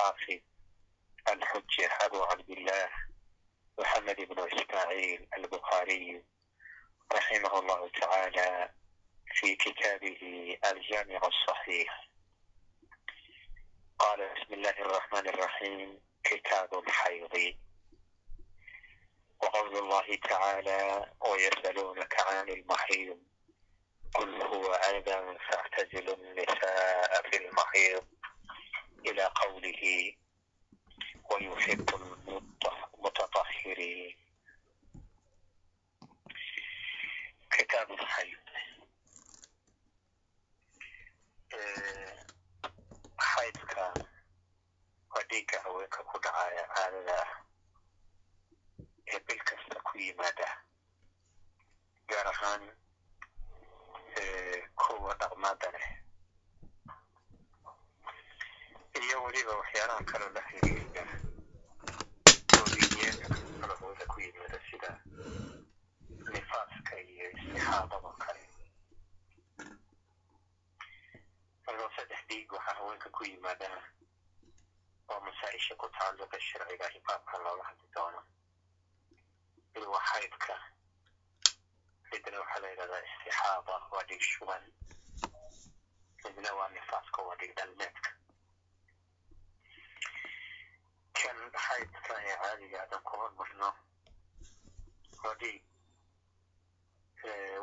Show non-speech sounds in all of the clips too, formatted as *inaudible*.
الحافظ الحجة أبو عبد الله محمد بن إسماعيل البخاري رحمه الله تعالى في كتابه الجامع الصحيح قال بسم الله الرحمن الرحيم كتاب الحيض وقول الله تعالى ويسألونك عن المحيض قل هو أذى فاعتزلوا النساء في المحيض إلى قوله ويحب المتطهرين كتاب الحيض xaydka waa dhiigga haweenka ku dhacaya caadada ah ee bil kasta ku yimaada gaar ahaan kuwa dhaqmaada leh iyo weliba waxyaalaha kaloo la xiriira oodiyeeda kalahooda ku yimaada sida nifaaska iyo istixaadado kale markaa saddex dhiig waxaa haweenka ku yimaada oo masaa-isha ku tacalluqa sharciga hibaabkan looga hadli doono mid waa xaydka midna waxaa la yidhahdaa istixaada waa dhiig shuban midna waa nifaaska waa dhiig dhalmeedka kan xaydka ee caadiga adan ku hormarno waa dhiig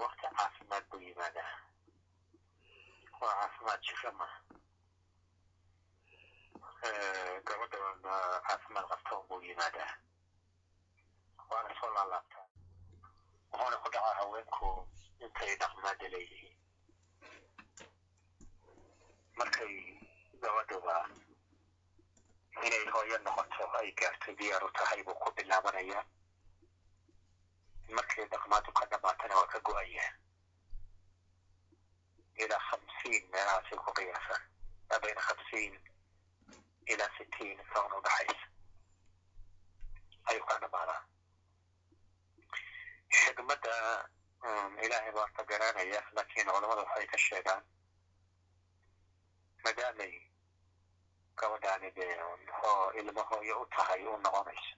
wakti caafimaad buu yimaadaa. Waa caafimaad jiro ma gabadha caafimaad qabta buu yimaadaa. Waana soo laalaabtaa. Wuxuuna ku dhacaa haweenku intay dhaqmaada leeyihiin. Markay gabadhuba inay hooyo noqoto ay gaarto diyaaru tahay buu ku bilaabanayaa markay dhaqmaadu ka dhamaatana waa ka go'ayaa ilaa hamsiin meelahaasay ku qiyaasaan maa bayna hamsiin ilaa sitiin soon u dhaxaysa ayuu ka dhamaadaa xigmadda ilaahay baa ka garanaya laakiin culamada waxay ka sheegaan maadaamay gabadhaani dee oo ilmo hooyo u tahay u noqonayso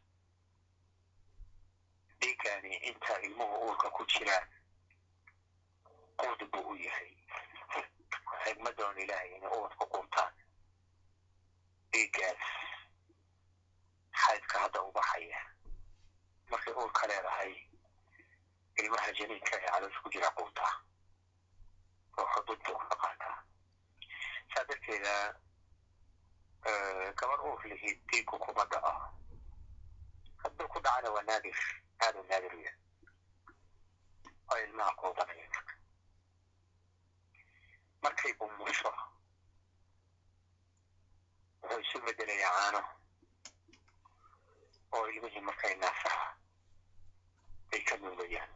dhiigani inta ilmuhu uurka ku jiraan quud buu u yahay xigmadoon ilaahay inay uurka quutaan dhiiggaas xaydka hadda u baxaya markay uurka leedahay ilmaha janiinka ee caloosha ku jira quutaa oo xudud buu ka qaataa saa darteeda gabar uur lihiid dhiigku kuma dhaco hadduu ku dhacana waa naadir aada u naadir ya oo ilmaha quudanaya marka markay umusho wuxuu isu bedelayaa caano oo ilmihii markay naasaha ay ka nuugayaan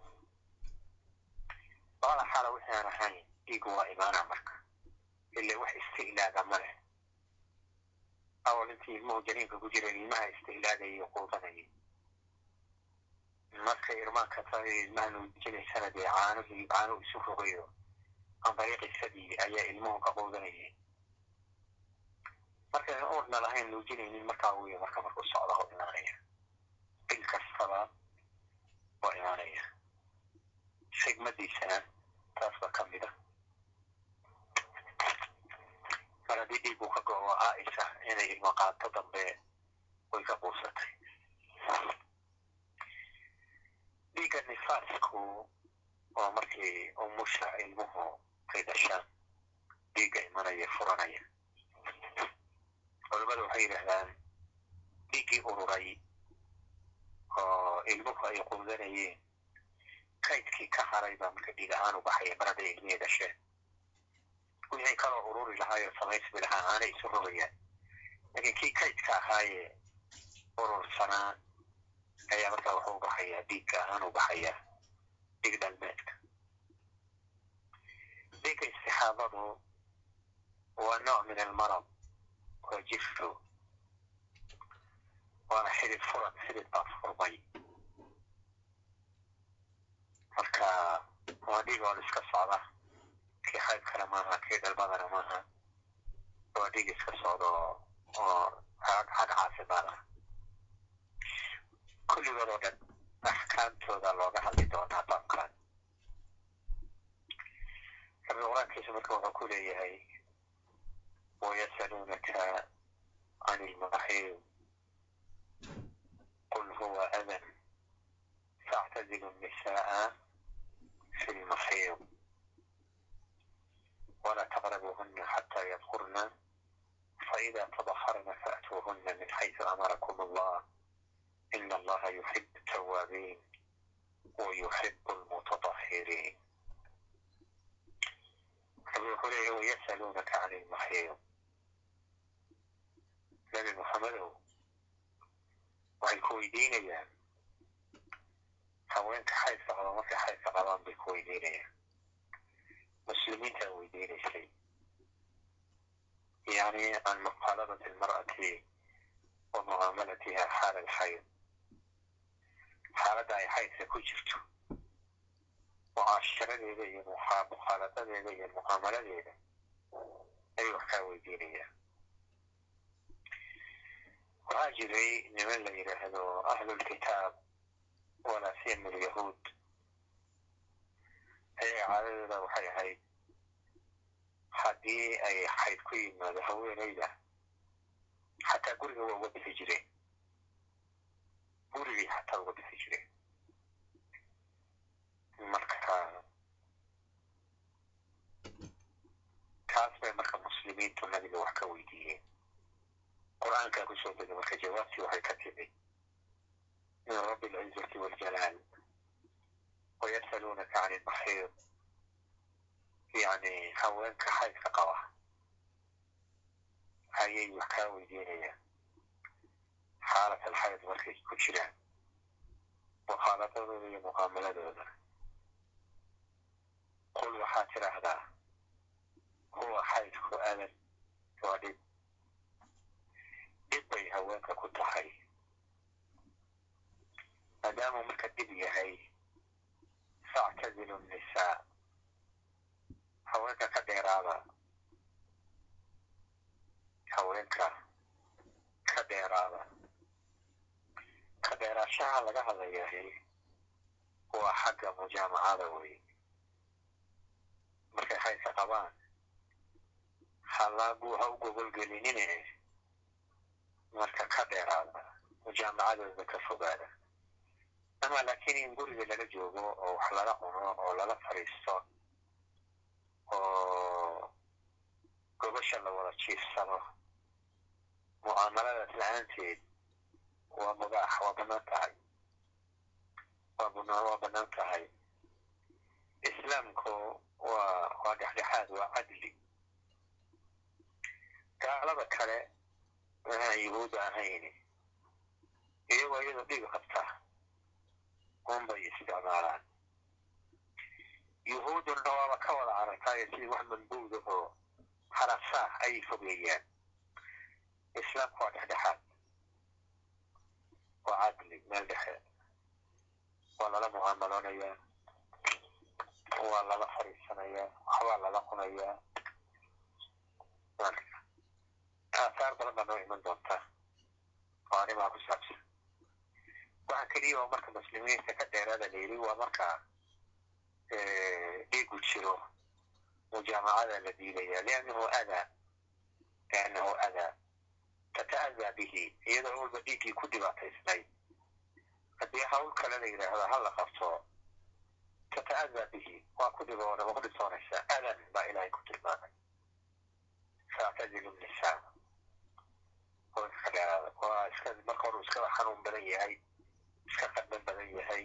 labada xaala wixii aan ahayn dhiigu waa imaanaa marka. Ila wax istihlaaga ma leh awal intii ilmuhu janiinka ku jira ilmaha istihlaagayay quudanayay markay irmaanka tahay ilmaha nuujinaysana dee caanihii caano isu rogayo aan dariiqisadii ayaa ilmuhu ka quudanayay markayna uurna lahayn nuujinaynin markaa wiya marka markuu socda oo imaanaya bil kastaba waa imaanaya xigmadiisana taas baa ka mid a mar haddii dhiigu ka go-o aaisa inay ilmo qaato dambe way ka quusatay dhiigga nifaasku oo markii umusha ilmuhu ay dhashaan dhiigga imanaya furanaya culamadu waxay yidhaahdaan dhiiggii ururay oo ilmuhu ay quudanayeen kaydkii ka haray baa marka dhiig ahaan u baxaya mar hadday ilmihii dhasheen wixii kaloo ururi lahaayoo samaysmi lahaa aanay isu rogayaan laakiin kii kaydka ahaayee urursanaa ayaa markaa wuxuu baxayaa dhiigga ahaan u baxayaa dhiig dhalmeedka dhiigga istixaadadu waa nooc min almarad waa jirto waana xidid furan xidid baa furmay marka waa dhiig oo la iska socda kii xaybkana maaha kii galbadana maaha waa dhiig iska socdo oo hadh caafimaad kulligood oo dhan axkaamtooda looga hadli doonaa baabkan rabbi qur'aankiisu marka wuxuu ku leeyahay wayasaluunaka can ilmaxiid qul huwa adan factadilu nisaaa fi lmaxiid ولا تقربوهن حتى يطهرن فإذا تطهرن فأتوهن من حيث أمركم الله إن الله يحب التوابين ويحب المتطهرين يقول يسألونك عن المحيض nabi muxamedow waxay ku weydiinayaan haweenka xaydka qaba markay xaydka qabaan bay ku muslimiintaa weydiinaysay yani can muqaalabati almar'ati wa mucaamalatiha xaala alxayd xaaladda ay xaydka ku jirto mucaasharadeeda iyo mukhaaladadeeda iyo mucaamaladeeda ayuu wax kaa weydiinayaa waxaa jiray niman la yidhaahdo ahlulkitaab siyama alyahuud ayaga caadadooda waxay ahayd. Haddii ay xayd ku yimaado haweenayda xataa guriga waa uga bixi jireen gurigii xataa uga bixi jireen marka taas bay marka muslimiintu nabiga wax ka weydiiyeen. Qur'aankaa ku soo degay marka jawaabtii waxay ka timid min rabbi alcizati waljalaal wayasaluunaka can ilmaxiid yani haweenka xaydka qaba ayay wax kaa weydiinayaan xaalat alxayd markay ku jiraan mukhaaladadooda iyo mucaamaladooda qul waxaad tidhaahdaa huwa xaydku adan waa dhib dhib bay haweenka ku tahay maadaamuu marka dhib yahay factazilu nnisaa haweenka ka dheeraada. Haweenka ka dheeraada. Ka dheeraashaha laga hadlayahay waa xagga mujaamacada wey markay xaydka qabaan halaagu ha u gogolgelinine. Marka ka dheeraada mujaamacadooda ka fogaada ama laakiin in guriga lala joogo oo wax lala cuno oo lala fadhiisto oo gobasha la wada jiifsado mucaamaladaas la'aanteed waa mubaax waa bannaan tahay waa bannaan tahay islaamku waa waa dhexdhexaad waa cadli gaalada kale aan yuhuudda ahayn iyagoo iyadoo dhigi qabta unbay isticmaalaan yuhuudduna waaba ka wada aragtaayo sidii wax manbuuda oo harasaa ayay fogeeyaan. Islaamku waa dhexdhexaad. Waa cadli meel dhexe. Waa lala mucaamaloonayaa. Waa lala fadhiisanayaa waxbaa lala cunayaa. Aasaar badan baa noo iman doonta oo arrimaa ku saabsan waxa keliya oo marka muslimiinta ka dheeraada la yidhi waa marka dhiigu jiro mujaamacada la diidaya liannahu adaa liannahu adaa tata'adaa bihi iyadoo walba dhiiggii ku dhibaataysnayd haddii hawl kale la yidhaahdo ha la qabto tata'adaa bihi waa ku dhiboona waa ku dhibtoonaysaa adan baa ilaahay ku tilmaamay faactazilu nisaa haweenka ka dheeraada waa iska marka hore iskaba xanuun badan yahay iska qadban badan yahay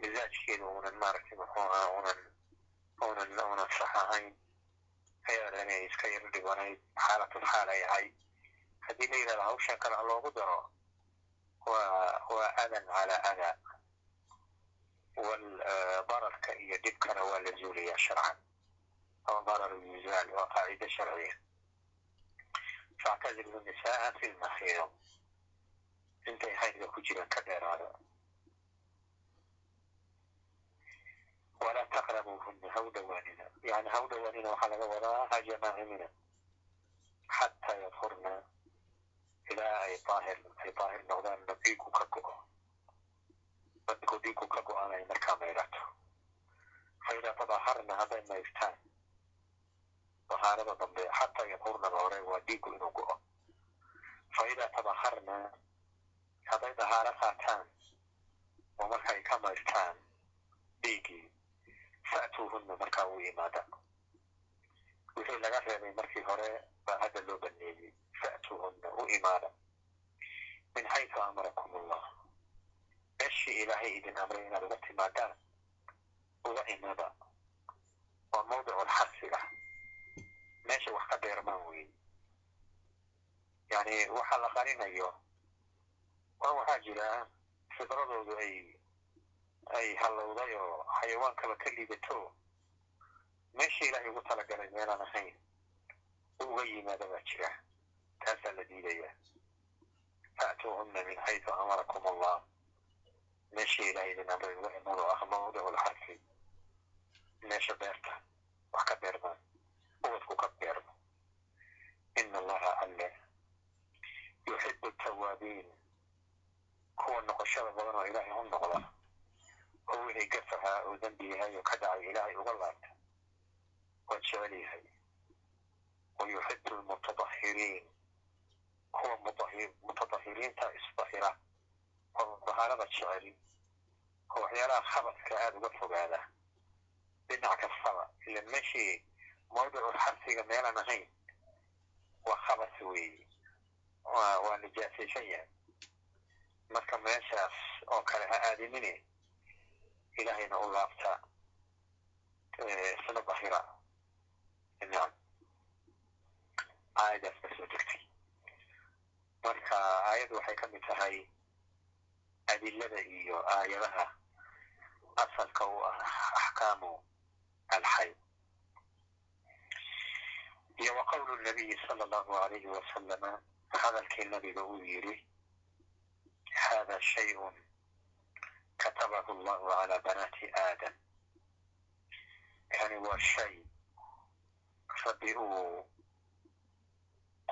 misaajkeedu unan maaragtay muxuu ahaa unan unan unan sax ahayn ayaada inay iska yaro dhibanayd xaalatul xaal ay ahayd haddii la yidhahdo hawshan kale loogu daro waa waa adan calaa adaa wal dararka iyo dhibkana waa la zuulayaa sharcan oo darar yuzaal waa qaacida sharciya factazilu nisaaa fi lmaxiid intay haydka ku jiraan ka dheeraada walaa taqrabuuhuna ha u dhowaanina yani ha u dhowaanina waxaa laga wadaa ha jamaacimina xataa yadhurna ilaa ay daahir ay daahir noqdaanna dhiigu ka go'o markuu dhiigu ka go'anay markaa maydhato faidaa tadaharna hadday maydhtaan dahaarada dambe xataa yadhurnaba hore waa dhiigu inuu go'o faidaa tadaharna hadday dahaaro qaataan oo markay ka maydhtaan dhiiggii fa'tuuhunna markaa u imaada wixii laga reebay markii hore baa hadda loo baneeyey fa'tuuhunna u imaada min xaysu amarakum allah meeshii ilaahay idin amray inaad uga timaadaan uga imada waa mawdicu lxasiga meesha wax ka dheermaan weyn yani waxa la qarinayo waa waxaa jira fidradoodu ay ay hallowday oo xayawaankaba ka liidato. Meeshii ilaahay ugu talagalay meelaan ahayn uga yimaada baa jira. Taasaa la diidaya fa'tuuhunna min xaysu amarakum allah meeshii ilaahay idin amray uga imado ah mawdicu lxasi meesha beerta wax ka beermaan ubadku ka beermo ina allaha alle yuxibu tawaabiin kuwa noqoshada badan oo ilaahay u noqda oo wixii gafahaa oo dembi yahay oo ka dhacay ilaahay uga laabta waa jecel yahay. Wa yuxibu lmutadahiriin kuwa mutadahiriinta isdahira oo dahaarada jecel oo waxyaalaha khabadka aada uga fogaada dhinac kastaba ila meeshii mawdicu xarsiga meelaan ahayn waa khabas weeye waa nijaasaysan yahay marka meeshaas oo kale ha aadimine ilaahayna u laabta isla dahira nacam aayadaas soo degtay marka aayaddu waxay ka mid tahay adilada iyo aayadaha asalka u ah axkaamu alxayd iyo wa qowlu nabiyi sala allahu alayhi wasalama hadalkii nabiga uu yidhi hada shayun katabahu allahu calaa banaati aadam kani waa shay rabbi uu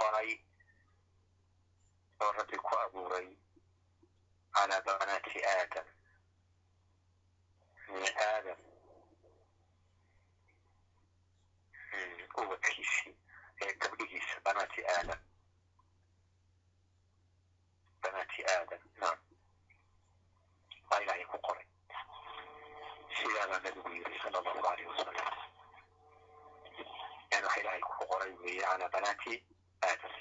qoray oo rabbi ku abuuray calaa banaati aadam aadam ubadkiisii ee gabdhihiisa banaati aadam banaati aadam naam waa ilaahay ku qoray sidaabaa nabigu yiri sala allahu alayh wasalam yani waxa ilaahay ku qoray weeye calaa banaati aadam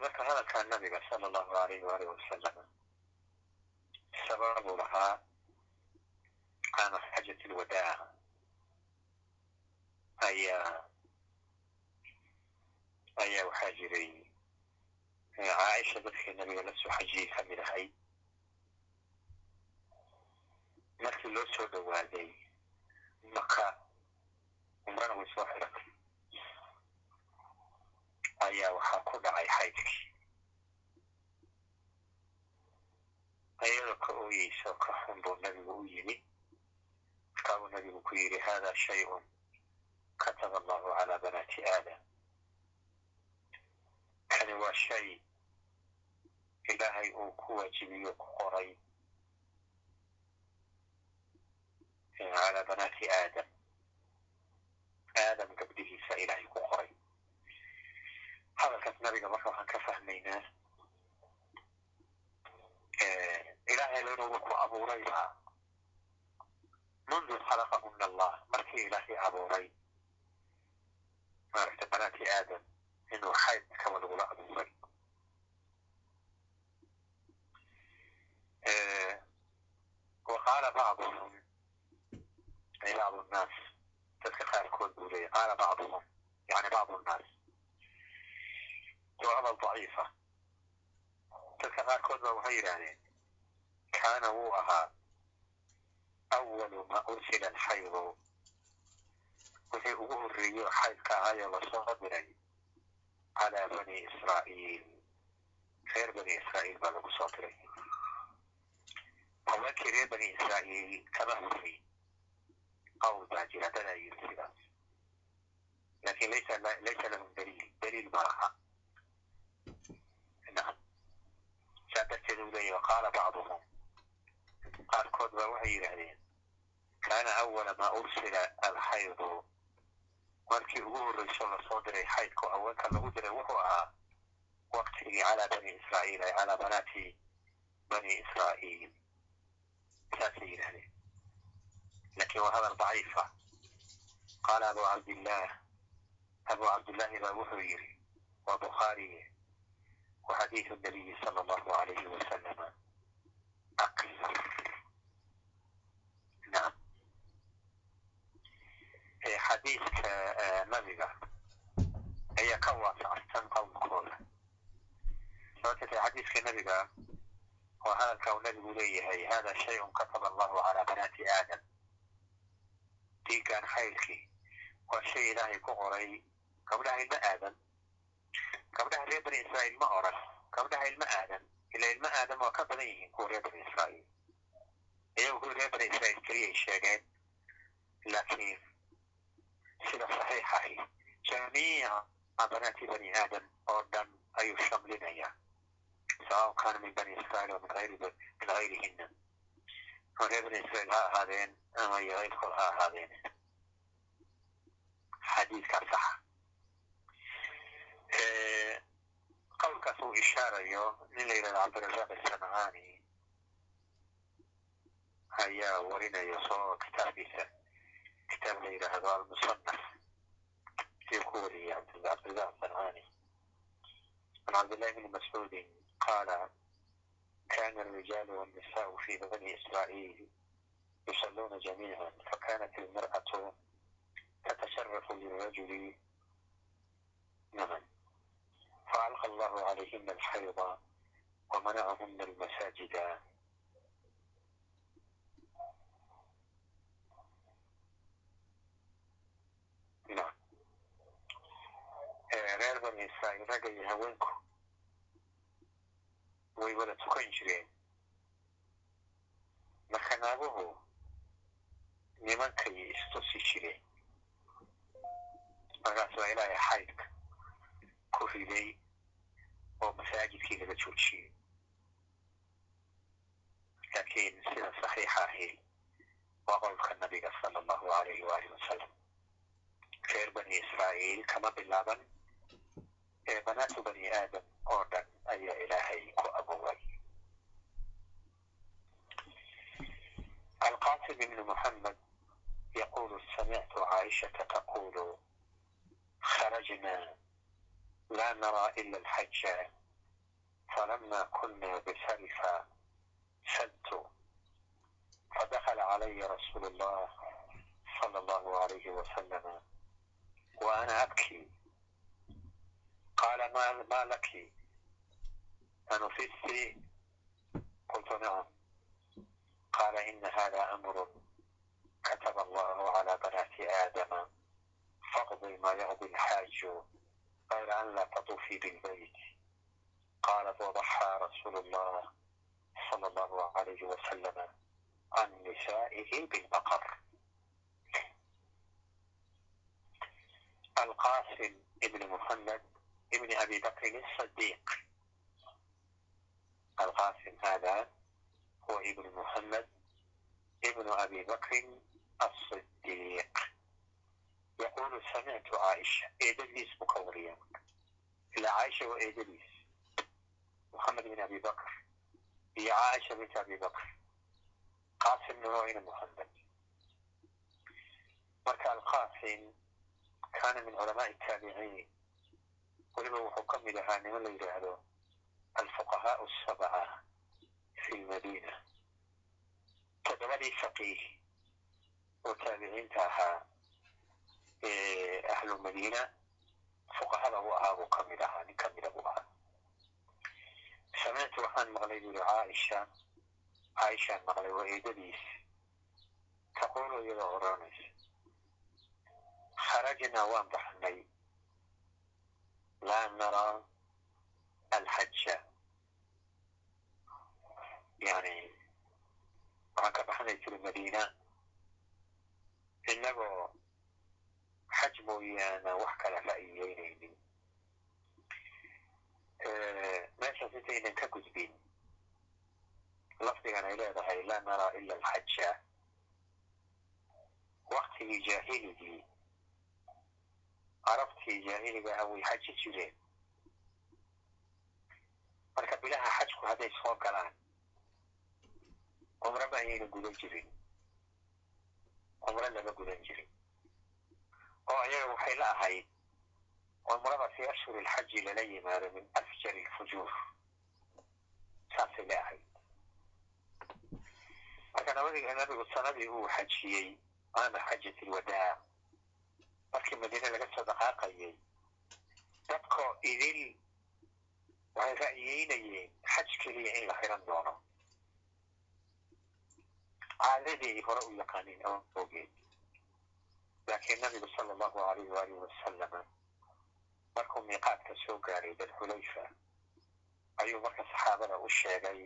marka hadalkaa nabiga sala allahu alayh waalih wasalam xajat lwadaac ayaa ayaa waxaa jiray caaisha dadkii nabiga la soo xajiyey ka mid ahayd markii loo soo dhowaaday maka umrana way soo xiratay ayaa waxaa ku dhacay xaydkii ayadoo ka ooyeysa ka xun buu nabigu u yimi markaa buu nabigu ku yidhi hada shayun kataba allahu calaa banaati aadam kani waa shay ilaahay uu ku waajibiyo ku qoray calaa banaati aadam aadam gabdhihiisa ilaahay ku qoray hadalkaas nabiga marka waxaan ka fahmaynaa ilaahay lanuba ku abuurayba mundu khalaqahuna allah markii ilaahay abuuray maaragta banaati aadam inuu xayd kaba lagula abuuray wa qaala bacduhum ay bacdu nnaas dadka qaarkood buu leeyay qaala bacduhum yani bacdu nnaas waa daciifa dadka qaarkood ba waxay yidhaahdeen kaana wuu ahaa awalu ma ursila alxaydu wixii ugu horreeyo xaydka ahaayoo la soo diray calaa bani israa'iil reer bani israa'iil baa lagu soo diray haweenkii reer bani israa'iil kama hufay qawl baa jira dadaa yiri sidaas laakin laysa lahum daliil daliil ma laha saa darteed uu leeyahy waqaala bacduhum qaarkood baa waxay yidhaahdeen kaana awala maa ursila alxaydu. Markii ugu horreyso la soo diray xaydku haweenka lagu diray wuxuu ahaa waktigii calaa bani israa'iil ay calaa banaati bani israa'iil saasay yidhahdeen laakiin waa hadal daciifa qaala abu cabdillaah abu cabdillahi baa wuxuu yidhi waa bukhaariye wa xadiidu nabiyi sala allahu alayhi wasalama nacam xadiiska nabiga ayaa ka waasacsan qowlkooda sababta xadiiska nabiga waa hadalka uu nabigu leeyahay hada shayun kataba allahu calaa banaati aadam diigaan xaylkii waa shay ilaahay ku qoray gabdhaha ilma aadan gabdhaha reer bani israa'iil ma oran gabdhaha ilma aadan ila ilma aadan waa ka badan yihiin kuwa reer bani israa'iil iyagu kuwa reer bani israa'iil keliyay sheegeen laakiin sida saxiix ahi jamiica banaati bani aadam oo dhan ayuu shamlinaya sawaء kana min bani israa'iil wa min ama reer bani israa'iil ha ahaadeen ama iyo kayrkood ha ahaadeen xadiidkaa saxa qowlkaas uu ishaarayo nin la yidhahdo cabdirasaaq asamcaani ayaa warinayo soo kitaabkiisa kitaab la yidhaahdo almusanaf ayuu ku wariyey cabdirasaaq asamcaani can cabdillahi bni mascuudin qaala kana الرجال والنساء في بني إسرائيل يصلون جميعا فكانت المرأة تتشرف للرجل نعم فألقى الله عليهن الحيض ومنعهن dhinac reer bani israa'iil ragga iyo haweenku way wada tukan jireen marka naaguhu nimankay istusi jireen markaas waa ilaahay xaydka ku riday oo masaajidkii laga joojiyey laakiin sida saxiixa ahi waa qolka nabiga sala allahu alayh waali wasalam reer bani israa'iil kama bilaaban ee banaatu bani aadam oo dhan ayaa ilaahay ku abuuray alqasim ibnu muxamed yaqulu samictu caaishata taqulu kharajna la nara ila alxaja falama kuna bisarifa sadtu fadakala calaya rasuulu allah sala allahu alayhi wasalama وأنا أبكي قال ما, ما لك أنفست قلت نعم قال إن هذا أمر كتب الله على بنات آدم فاقضي ما يقضي الحاج غير أن لا تطوفي بالبيت قالت وضحى رسول الله صلى الله عليه وسلم عن نسائه بالبقر القاسم ابن محمد ابن أبي بكر الصديق القاسم هذا هو ابن محمد ابن أبي بكر الصديق يقول سمعت عائشة إدريس مكوريا إلى عائشة وإدريس محمد بن أبي بكر هي عائشة بنت أبي بكر قاسم نوعين محمد مركا القاسم kaana min culamaai taabiciin weliba wuxuu ka mid ahaa niman la yidhaahdo alfuqahaau asabca fi lmadiina toddobadii faqiih oo taabiciinta ahaa ahlu madiina fuqahada u ahaa buu ka mid ahaa nin ka mida buu ahaa samictu waxaan maqlay buu yihi caaisha caaishaan maqlay waa eedadiis taquulu iyadoo odhanaysa xarajnaa waan baxnay laa naraa alxaja yani waxaan ka baxnay jiri madiina inagoo xaj mooyaana wax kala ra'iyeynaynin meeshaas intaynan ka gudbin lafdigan ay leedahay laa naraa ila alxaja waktigii jaahilidii carabtii jaahiliga ah way xaji jireen marka bilaha xajku hadday soo galaan cumro ma ayayna gudan jirin cumro lama gudan jirin oo ayaga waxay la ahayd cumrada fi ashhuri lxaji lala yimaado min afjari lfujuur saasay la ahayd marka nabadiga nabigu sanadii uu xajiyey ama xajat ilwadaa markii madiine laga soo dhaqaaqayay dadkoo idil waxay ra'yiyeynayeen xaj keliya in la xiran doono caadadeedii hore u yaqaanin ama ogeed laakiin nabigu sala allahu alayh waalihi wasalama markuu miiqaadka soo gaaray dalxulayfa ayuu marka saxaabada u sheegay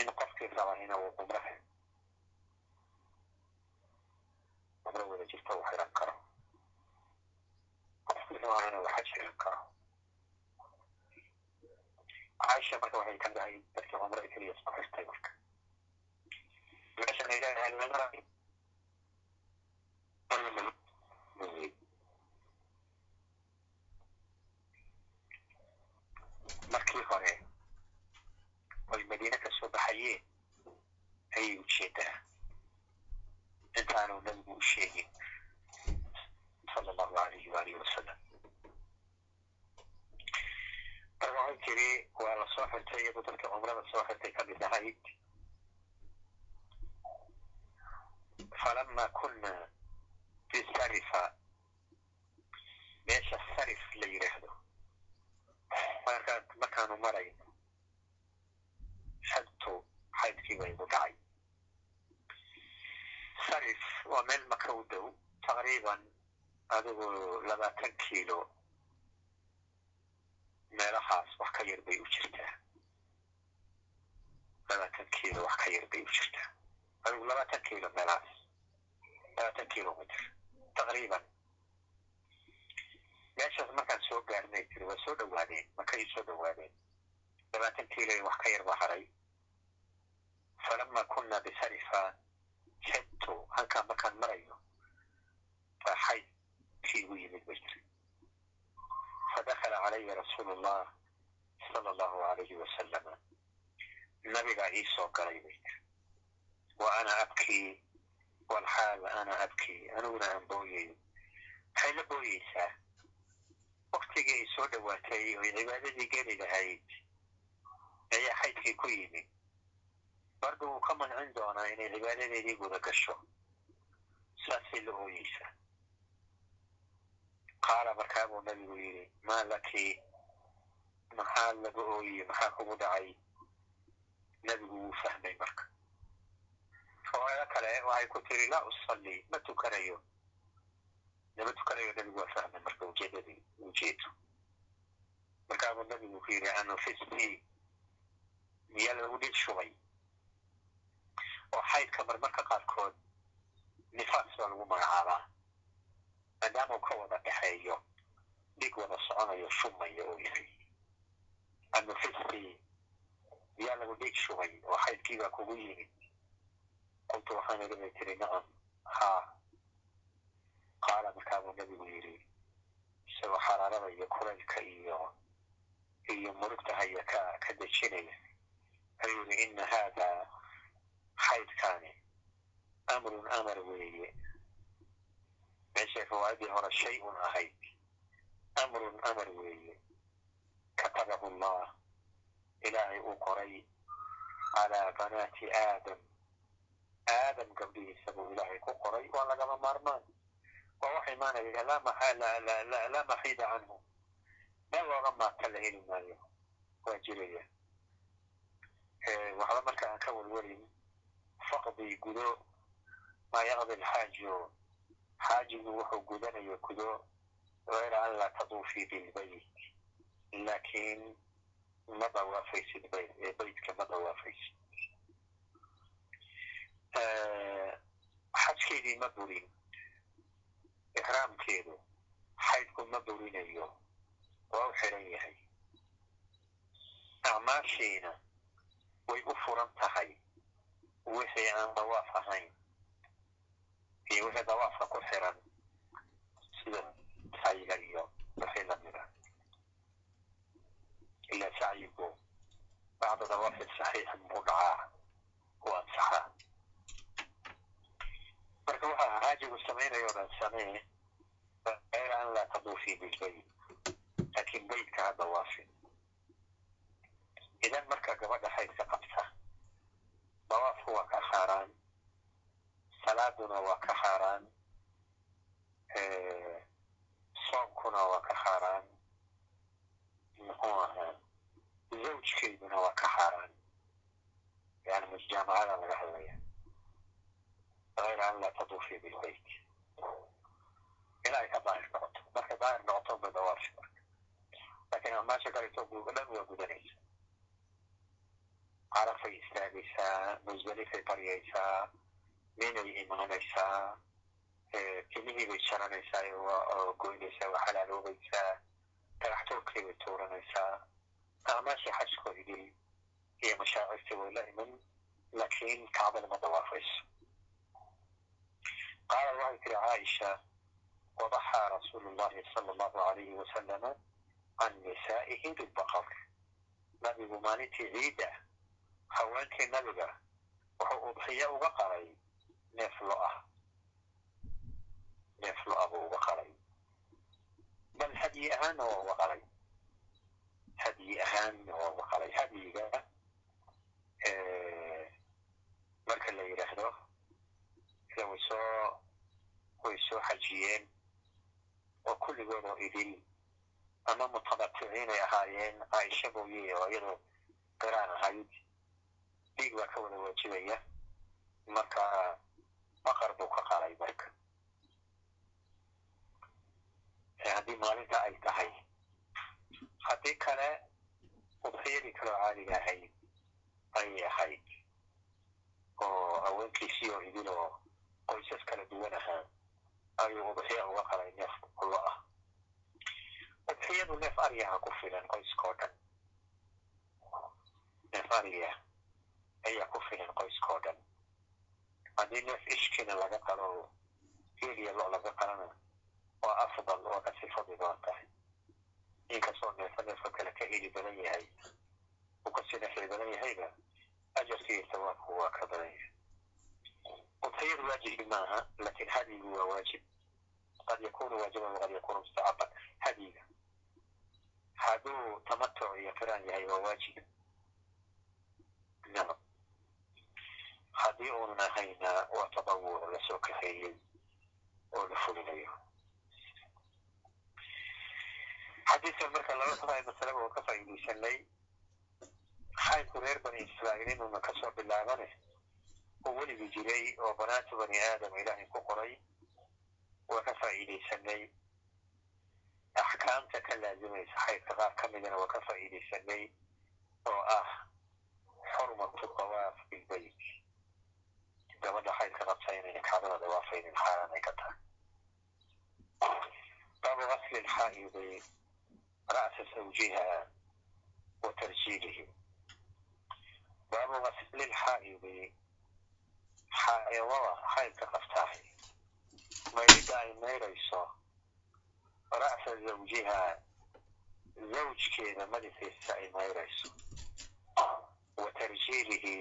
in qofkii raba ina uu cumraha cumro wada jirta uu xiran karo xaj xiran karo caaisha marka waxay ka dahay dadkii cumrada keliya soo marka. Markii hore oy madiine ka baxayeen ayay u jeedaa intaanu nabigu u sheegin sala allahu alayhi waalihi wasalam marka waxay tiri waa la soo xirtay iyadoo dadka cumrada soo xirtay ka mid ahayd falama kuna bisarifa meesha sarif la yidhaahdo. Markaa markaanu marayno xadtu xaydkii baynu dhacay sarif waa meel maka u dhow taqriiban adigu labaatan kiilo meelahaas wax ka yar bay u jirtaa labaatan kiilo wax ka yar bay u jirtaa adigu labaatan kiilo meelahaas labaatan kilomitr taqriiban meeshaas markaan soo gaarnay tiri waa soo dhawaadeen markay soo dhawaadeen labaatan kiilo wax ka yar baa haray. Falama kuna bisarifa xidtu halkaa markaan marayo baa xaydkii igu yimid bay tiri fadakala calaya rasuulu llah sala allahu alayhi wasalama nabigaa ii soo galay bay tiri wa ana abkii walxaal ana abkii aniguna aan booyayo maxay la booyeysaa waktigii ay soo dhawaatay oy cibaadadii geli lahayd ayaa xaydkii ku yimid barda wuu ka mancin doonaa inay cibaadadeedii guda gasho saasay la ooyeysaa qaala markaa buu nabigu yidhi maa laki maxaa laga ooyey maxaa kugu dhacay nabigu wuu fahmay marka riwaayado kale waxay ku tiri laa usalli ma tukanayo nama tukanayo nabigu waa fahmay marka ujeedadii ujeedo markaabuu nabigu ku yidhi anufisti miyaa lagu dhig shubay oo xaydka marmarka qaarkood nifaas baa lagu magacaabaa. Maadaama uu ka wada dhexeeyo dhig wada soconayo shumaya oo yahay. Anufisti miyaa lagu dhig shubay oo xaydkiibaa kugu yimid. Qultu waxaan bay tiri nacam haa qaala markaabuu nabigu yidhi isagoo xaraarada iyo kulaylka iyo iyo murugta haya ka ka dejinaya. Ayuu yidhi ina haada xaydkaani amrun amar weeye meeshay riwaayadii hore shay un ahayd amrun amar weeye katabahu allah ilaahay uu qoray calaa banaati aadam aadam gabdhihiisa buu ilaahay ku qoray waa lagama maarmaan waa wax imaanaya laa maxiida canhu meel looga maata la heli maayo waa jiraya waxba marka aan ka welwelin faqdi gudo maa yaqdi lxaajo xaajigu wuxuu gudanayo gudo gayra an laa taduufii bilbayt laakiin ma dawaafaysid baytka ma dawaafaysid xajkeedii ma burin ixraamkeedu xaydku ma burinayo waa u xiran yahay. Acmaashiina way u furan tahay wixii aan dawaaf ahayn iyo wixii dawaafka ku xiran sida sacyiga iyo wixii lamida ah. ila sacyigu bacda dawaafi saxiix buu dhacaa waa saxaa marka waxaa haajigu samaynayo dhan samee ayra an laa taduufi bilbayt laakiin baytka ha dawaafin idan marka gabadha xaydka qabta dawaafku waa ka xaaraan. Salaaduna waa ka xaaraan. Eh, Soonkuna waa ka xaaraan. Muxuu ahaa? Zawjkeyduna waa ka xaaraan. Yani mjaamacada laga hadlaya. Ayr an laa taduufi bilbayt ilaa ay ka daahir noqoto. Markay daahir noqoto ba dawaafi marka. Laakiin amaasha kaleto dhan waa gudanaya musdalifay baryaysaa miina yihi muhanaysaa timihiibay jaranaysaa waa goynaysaa waa xalaaloobaysaa dagaxtuurkii bay tuuranaysaa amaashii xajkoodii iyo mashaacirtii way la iman laakiin kacbada ma dawaafayso qaala waxay tiri caaisha wabaxaa rasuulu llahi sala allahu alayhi wasalama can nisaa'ihi bilbaqar nabigu maalintii ciida haweenkii nabiga wuxuu udxiye uga qaray neef lo'ah neef lo'a buu uga qaray. Bal hadyi ahaanna waa uga qaray. Hadyi ahaanna waa uga qaray. Hadyiga marka la yidhaahdo way soo way soo xajiyeen oo kulligood oo idil ama mutamaticiin ay ahaayeen. Caaisha mooye oo iyadoo garaan ahayd dhiig baa ka wada waajibaya. Marka baqar buu ka qalay marka haddii maalinta ay tahay. Haddii kale udxiyadii kaloo caadiga ahayd ayay ahayd oo haweenkiisii oo idil oo qoysas kala duwan ahaa ayuu udxiya uga qalay neef lo ah. Udxiyadu neef aryaha ku filan qoyskao dhan neef arya ayaa ku filan qoyskao dhan haddii neef ishkina laga qalo geliya lo laga qalana waa afdal waa ka sii fadli badan tahay inkastoo neefa neefka kale ka heli badan yahay uu ka sii nefli badan yahayba ajarka iyo sawaabku waa ka badan yahay udxiyadu waajibi maaha laakiin hadyigu waa waajib qad yakunu waajiban waqad yakunu mustacaban hadyiga hadduu tamatuc iyo qiraan yahay waa waajib nacam haddii uunan ahayna waa tadawuc la soo kaxeeyey oo la fulinayo xadiidkan marka laba tahay masalaba oo ka faa'iidaysanay xaydku reer bani israa'iil inuuna ka soo bilaabane oo weligii jiray oo banaatu bani aadam ilaahay ku qoray waa ka faa'iidaysanay axkaamta ka laazimaysa xaydka qaar ka midana waa ka faa'iidaysanay oo ah xurmatu dawaaf bilbayt gabadha xaydka qabta inayna kacbada dawaafaynin xaaraan ay ka tahay baabu gasli lxaa'idi ra'sa zawjiha wa tarjiilihi baabu gasli lxaa'idi xaaidada xaydka qabtahay maydida ay mayrayso ra'sa zawjiha zawjkeeda madaxiisa ay mayrayso wa tarjiilihi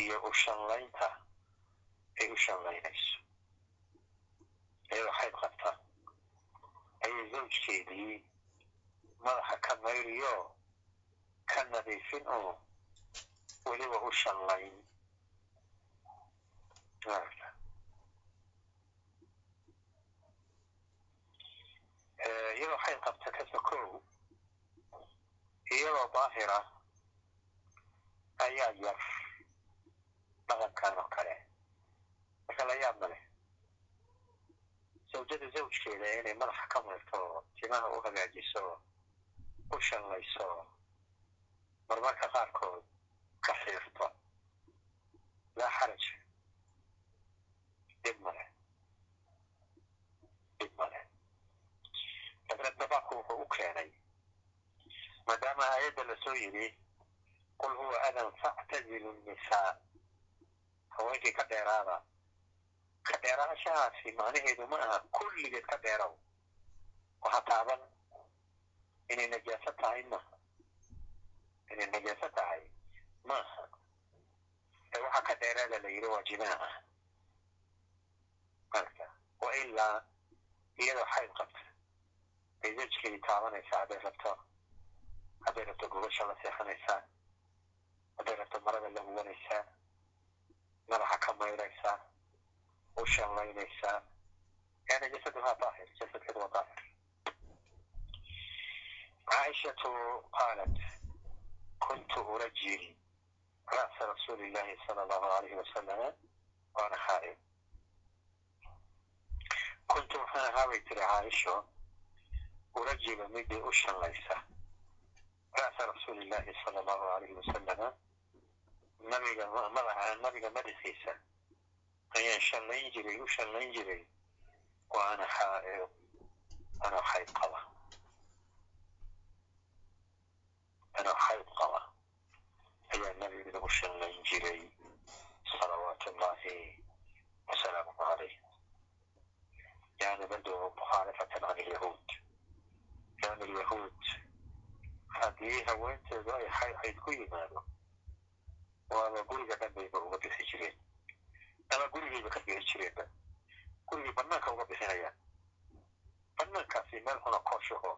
iyo u shanlaynta ay u shanlaynayso iyadoo xayd qabta ayay zawjkeedii madaxa ka mayriyo ka nadiifin oo weliba u shanlayn iyadoo xayd qabta ka sokow iyadoo daahira ayaa yar dhaqankan oo kale marka la yaab leh zawjada zawjkeeda inay madaxa ka mayrto timaha u hagaajiso u shallayso marmarka qaarkood ka xiirto laa xaraj dhib male dhib male dabreed dabaabku wuxuu u keenay maadaama aayadda la soo yidhi qul huwa adan factazilu nnisaa haweenkii ka dheeraada ka dheeraashahaasi macnaheedu ma. Aha kulligeed ka dheerow waxa taaban inay najaaso tahay maaha inay najaaso tahay maaha ee waxa ka dheeraada la yidhi waa jimaaca marka wa ilaa iyadoo xayd qabta bay zajkeedii taabanaysaa hadday rabto hadday rabto gobasha la seexanaysaa hadday rabto marada la huwanaysaa madaxa ka mayraysaa u shanlaynaysaa yani jasaduhaa daahir jasadkeedu waa daahir caaishatu qaalat kuntu urajil ra'sa rasuuli illahi sala allahu alayhi wasalama waana xaa'id kuntu waxaan ahaa bay tiri caaisho urajilu midii u shanlaysa ra'sa rasuuli illahi sala allahu alayhi wasalama nabiga madaxa nabiga madaxiisa ayaan shallayn jiray u shallayn jiray wa ana xaa'id anoo xayd qaba anoo xayd qaba ayaa nabiga u shallayn jiray salawaatu wasalaamuhu calayh yani bado mukhaalifatan can ilyahuud yani alyahuud haddii haweenteedu ay xayd ku yimaado waaba guriga dhan bayba uga bixi jireen ama gurigayba ka bixi jireenba gurigay banaanka uga bixinayaan banaankaasi meel xuna kooshaho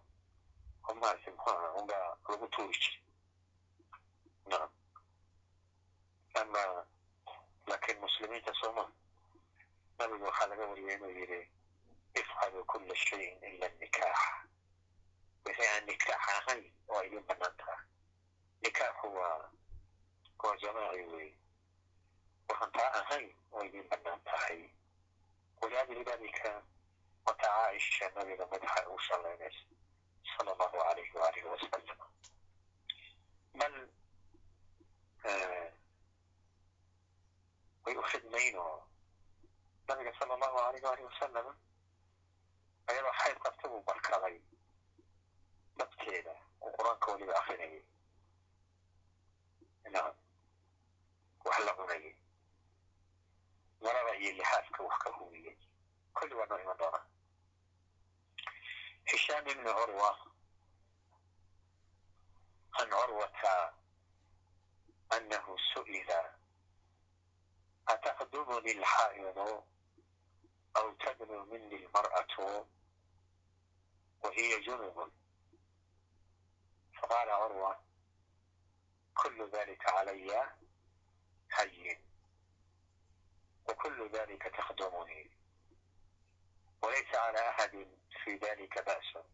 oo maaragtay muxuaha unbaa lagu tuuri jiray nacam ama laakiin muslimiinta sooma nabigu waxaa laga wariyay inuu yidhi ifcalu kulla shayin ila nikaax wixii aan nikaax ahayn oo idin banaan taha nikaaxu waa waa jamaaci wey waxaan taa ahayn oo idin bannaan tahay waliajli dalika wata caaisha nabiga madaxa ugu shallaynaysa sala allahu alayhi waalihi wasalam bal way u khidmayn oo nabiga sala allahu alayh waalihi wasalam ayadoo xayd qabta buu barkaday dadkeeda oo qur'aanka weliba akrinayay nacam wax la cunayay marada iyo lixaaska wax ka huwiyey kulli waa noo iman doonaa hishaam ibni curwa can curwata annahu su'ila ataqdumuni alxaa'idu aw tadnu mini almar'atu وهي جنب فقال عروة كل ذلك علي هين وكل ذلك تخدمني وليس على أحد في ذلك بأس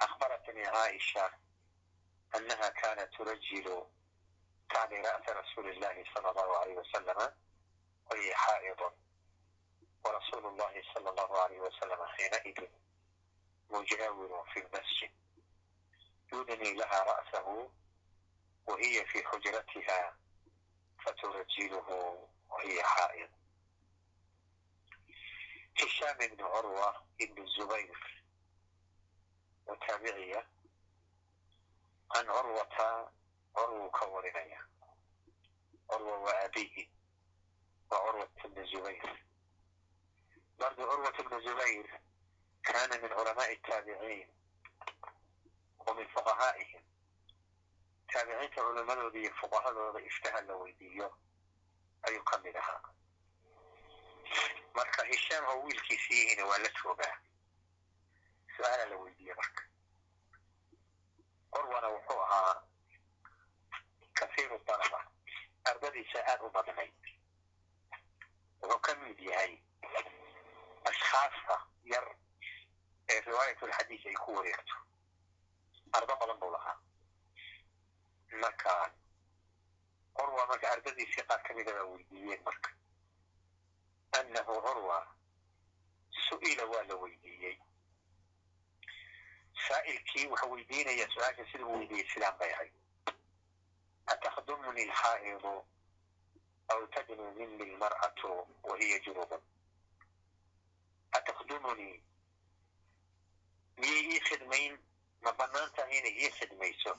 أخبرتني عائشة أنها كانت ترجل تعني رأس رسول الله صلى الله عليه وسلم وهي حائض ورسول الله صلى الله عليه وسلم حينئذ مجاور في المسجد يدني لها رأسه وهي في حجرتها فترجله وهي حائض هشام بن عروة بن الزبير وتابعية عن عروة عروة كورنية عروة وأبيه وعروة بن الزبير برضو عروة بن الزبير كان من علماء التابعين ومن فقهائهم تابعين علماء ذي فقهاء ذي ayuu ka mid ahaa marka hishaam oo wiilkiisi yihiin waa la toogaa. Su'aalaa la weydiiye marka. Qorwana wuxuu ahaa kasiiru dalaba ardadiisa aad u badnayd. Wuxuu ka mid yahay ashkhaasta yar ee riwaayatulxadiis ay ku wareegto ardo badan buu lahaa. Marka curwa marka ardadiisii qaar ka midaba ah weydiiyeen marka. Annahu curwa su'ila waa la weydiiyey. Saa'ilkii wuxuu weydiinayaa su'aasha siduu weydiiyey sidaan bay ahayd. Atakhdumuni alxaa'idu aw tadnu mini almar'atu wa hiya junubun atakhdumuni miyay ii khidmayn? Ma bannaan tahay inay ii khidmayso?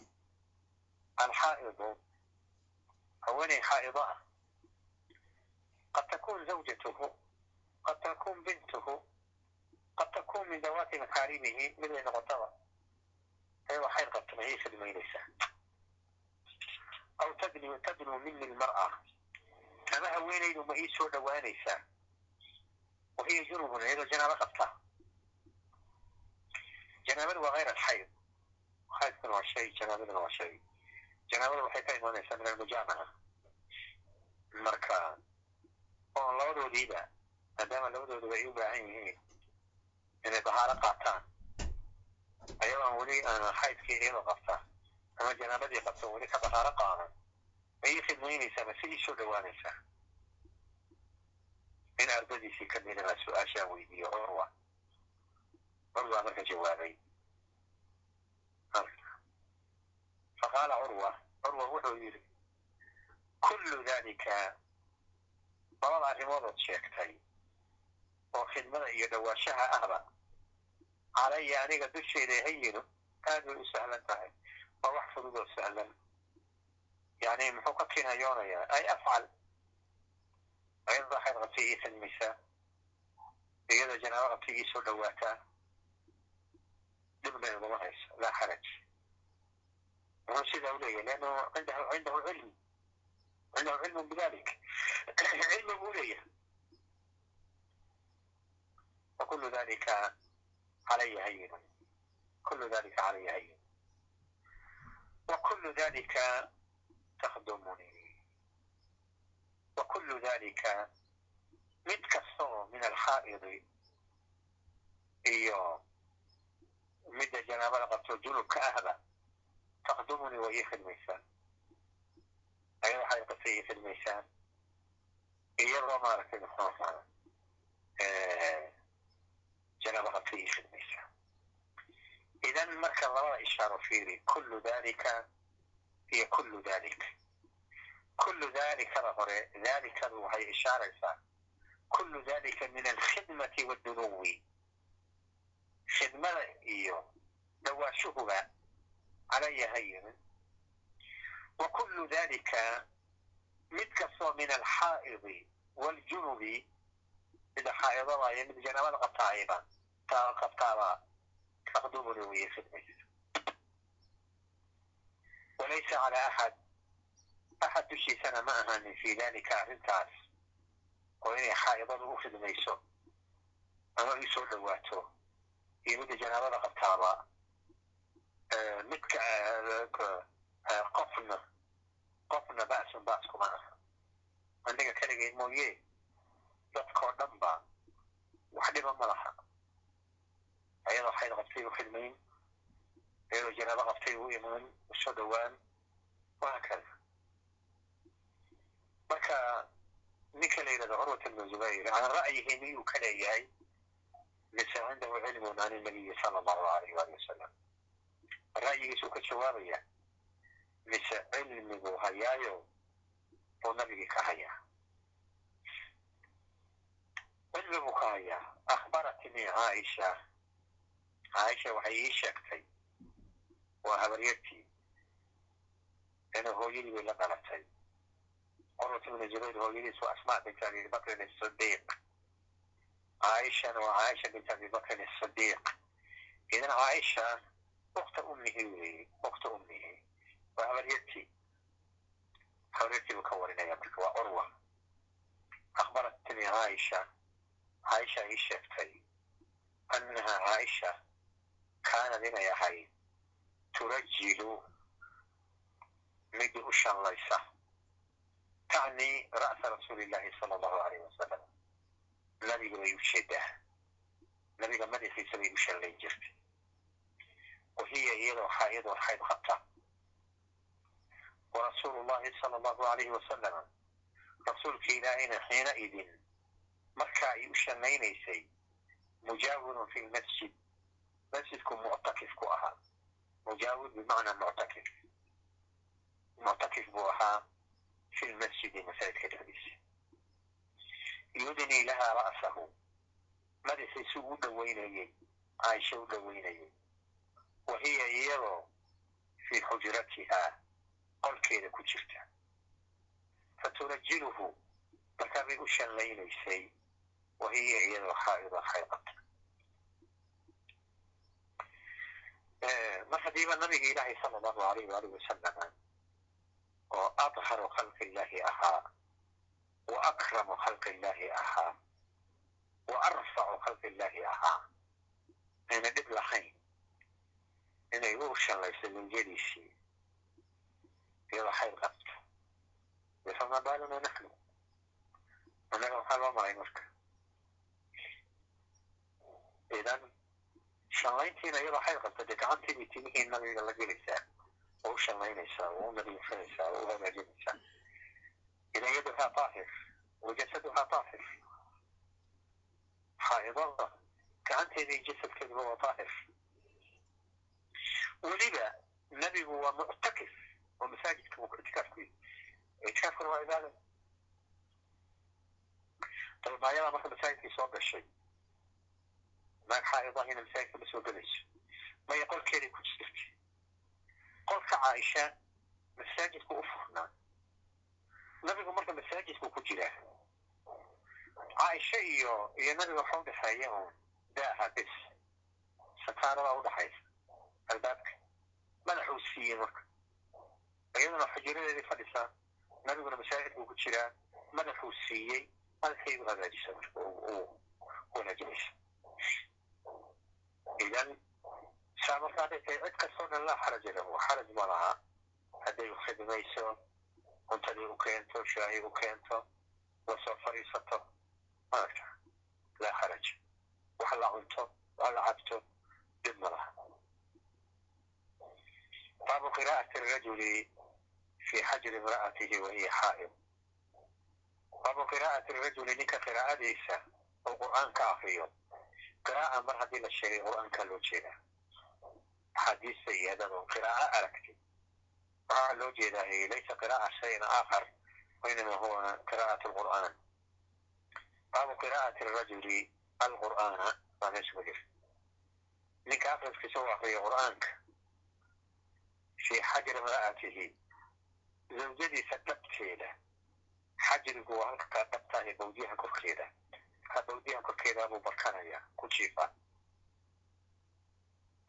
Alxaa'idu هوني حائضة قد تكون زوجته قد تكون بنته قد تكون من ذوات محارمه مثل نغطوة أيوة حين قد تنهي خدمينيسا أو تدنو تدنو مني المرأة ama haweenaydu ma ii soo dhowaanaysaa wahiya junubun iyadoo janaabo qabta janaabada waa hayr alxayd xaydkuna waa shay janaabaduna waa shay janaabada waxay ka imaanaysaa min almujaamaca marka oo labadoodiiba maadaama labadooduba ay u baahan yihiin inay dahaaro qaataan ayagoo aan weli xaydkii iyadoo qabta ama janaabadii qabta weli ka dahaaro qaadan ii khidmaynaysaa mase ii soo dhowaanaysaa in ardadiisii ka midana su'aashaan weydiiyo curwa curwa marka jawaabay faqaala curwa curwa wuxuu yidhi kullu dalika labada arrimoodood sheegtay oo khidmada iyo dhawaashaha ahba calaya aniga dushayda hayino aad bay u sahlan tahay waa wax fududoo sahlan yani muxuu ka kinayoonayaa ay afcal cidaxayd qabtigii fidmaysaa iyada janaabo qabtigii soo dhawaataa dhibna iguma hayso laa xaraj هو سيدا وليه لأنه عنده عنده علم عنده علم بذلك علم وليه وكل ذلك علي هين كل ذلك علي هين وكل ذلك تخدمني وكل ذلك متكسر من الحائض إياه مد جنابة لقد جنوب كأهبة taqdumuni way ii khidmaysaa ayada waxay qabtay ii khidmaysaa iyadoo maaragtay muxuu ahaa janaaba qabtay ii idan marka labada ishaaro fiiri kullu dalika iyo kullu dalik kullu dalikada hore dalikadu waxay ishaaraysaa kullu dalika min alkhidmati wadunuwi khidmada iyo dhawaashuhuba calaya hayinin wa kullu dalika mid kastoo min alxaa'idi waaljunubi mida xaa'idada iyo mid janaabada qabtaayba qabtaaba taqdumuni wayay khidmaysa walaysa calى axad axad dushiisana ma ahaanin fi dalika arrintaas oo inay xaa'idadu u khidmayso ama ii soo dhowaato iyo midda janaabada qabtaaba midka qofna qofna ba'sun ba's kuma aha. Aniga keligay mooye dadkoo dhan ba wax dhiba ma laha. Ayadoo xayd qabtay u khidmayn iyadoo janaabo qabtay u imaan u soo dhowaan wahaakada marka ninka la yidhahdo curwat ibnu zubayr aan ra'yihi miyuu ka leeyahay mise cindahu cilmun can inabiyi sala allahu alayh waali wasalam ra'yigiisuu ka jawaabaya mise cilmiguu hayaayo buu nabigii ka hayaa cilmiguu ka hayaa akhbaratnii caaisha caaisha waxay ii sheegtay. Waa habaryartii inuu hooyadii la dhalatay. Curwat ibnu zubayr hooyadiis asmaa bint abi bakrin asidiiq caaishana waa caaisha bint abi bakrin asidiiq idan caaisha ukta ummihi weeye ukta ummihi waa habaryartii habaryartii buu ka warinaya marka waa curwa akhbaratnii caaisha caaisha ii sheegtay annaha caaisha kaanad inay ahayd turajilu mid u shallaysa tacni ra'sa rasuuli illahi sala allahu alayh wasalam nabiga bay u jeedaa nabiga madaxiisa bay u shallayn jirtay wahiya iyadoo xaa'idoo xayd qabta warasuulu llahi sala allahu alayhi wasalam rasuulka ilaahayna xiina idin marka ay u shallaynaysay mujaawirun fi lmasjid masjidku muctakif ku ahaa mujaawir bimacnaa muctakif muctakif buu ahaa fi lmasjidi masaajidka dhexdiisa yudnii lahaa ra'sahu madaxiisu u dhoweynayey caaisha u dhoweynayey wa hiya iyadoo fii xujratihaa qolkeeda ku jirta faturajiluhu markaa bay u shallaynaysay wa hiya iyadoo xaa'ida xaydata mar haddiiba nabiga ilaahay sala allahu alayh waalih wasalama oo adharu khalqi illaahi ahaa wa akramu khalqi illaahi ahaa wa arfacu khalqi illaahi ahaa ayna dhib lahayn inay u shallayso zawjadiisii iyadoo xayr qabto fama baaluna naxnu annaga waxaa loo maray marka idan shallayntiina iyadoo xayr qabta dee gacantiibay timihii nabiga la gelaysaa oo u shallaynaysaa oo u nadiifinaysaa oo u hagaajinaysaa idan yaduhaa daahir wa jasaduhaa daahir xaa'idada gacanteeda jasadkeeduba waa daahir weliba nabigu waa muctakif oo masaajidka buu ictikaaf ku yihi ictikaafkuna waa cibaada dalbaayada marka masaajidkii soo gashay naag xaa'idahina masaajidka ma soo gelayso maya qolkeeday ku jirta qolka caaisha masaajidku u furnaa nabigu marka masaajidku ku jiraa caaisha iyo iyo nabiga waxa udhexeeya un daaha bis sataarada udhaxaysa albaabka madaxuu siiyey marka iyaduna xujuradeedii fadhisaa nabiguna masaajidkuu ku jiraa madaxuu siiyey madaxaydu hagaajisa marka wanaajinaysa idan saa marka hadday cid kastoo dhan laa xaraja lahu xaraj ma laha hadday khidmayso cuntadii u keento shaahi u keento la soo fadhiisato maaragta laa xaraj wax la cunto wax la cabto dhib ma laha baabu qiraa'ati rajuli fi xajri imra'atihi wa hiya xaa'id baabu qiraa'ati rajuli ninka qiraa'adiisa oo qur'aanka akriyo qiraa'a mar haddii la sheegay qur'aanka loo jeedaa axaadiista iyo adado qiraa'o aragti waxaa loo jeedaa laysa qiraa'a shayin aakhar wainama huwa qiraa'at alqur'aan baabu qiraa'ati rajuli alqur'aana baa meesha ku jira ninka akriskiisa u akriyo qur'aanka fi xajri imra'atihi zawjadiisa dhabteeda xajrigu waa halka dhabta ee bawdiyaha korkeeda ka bawdiyaha korkeeda buu barkanaya ku jiifa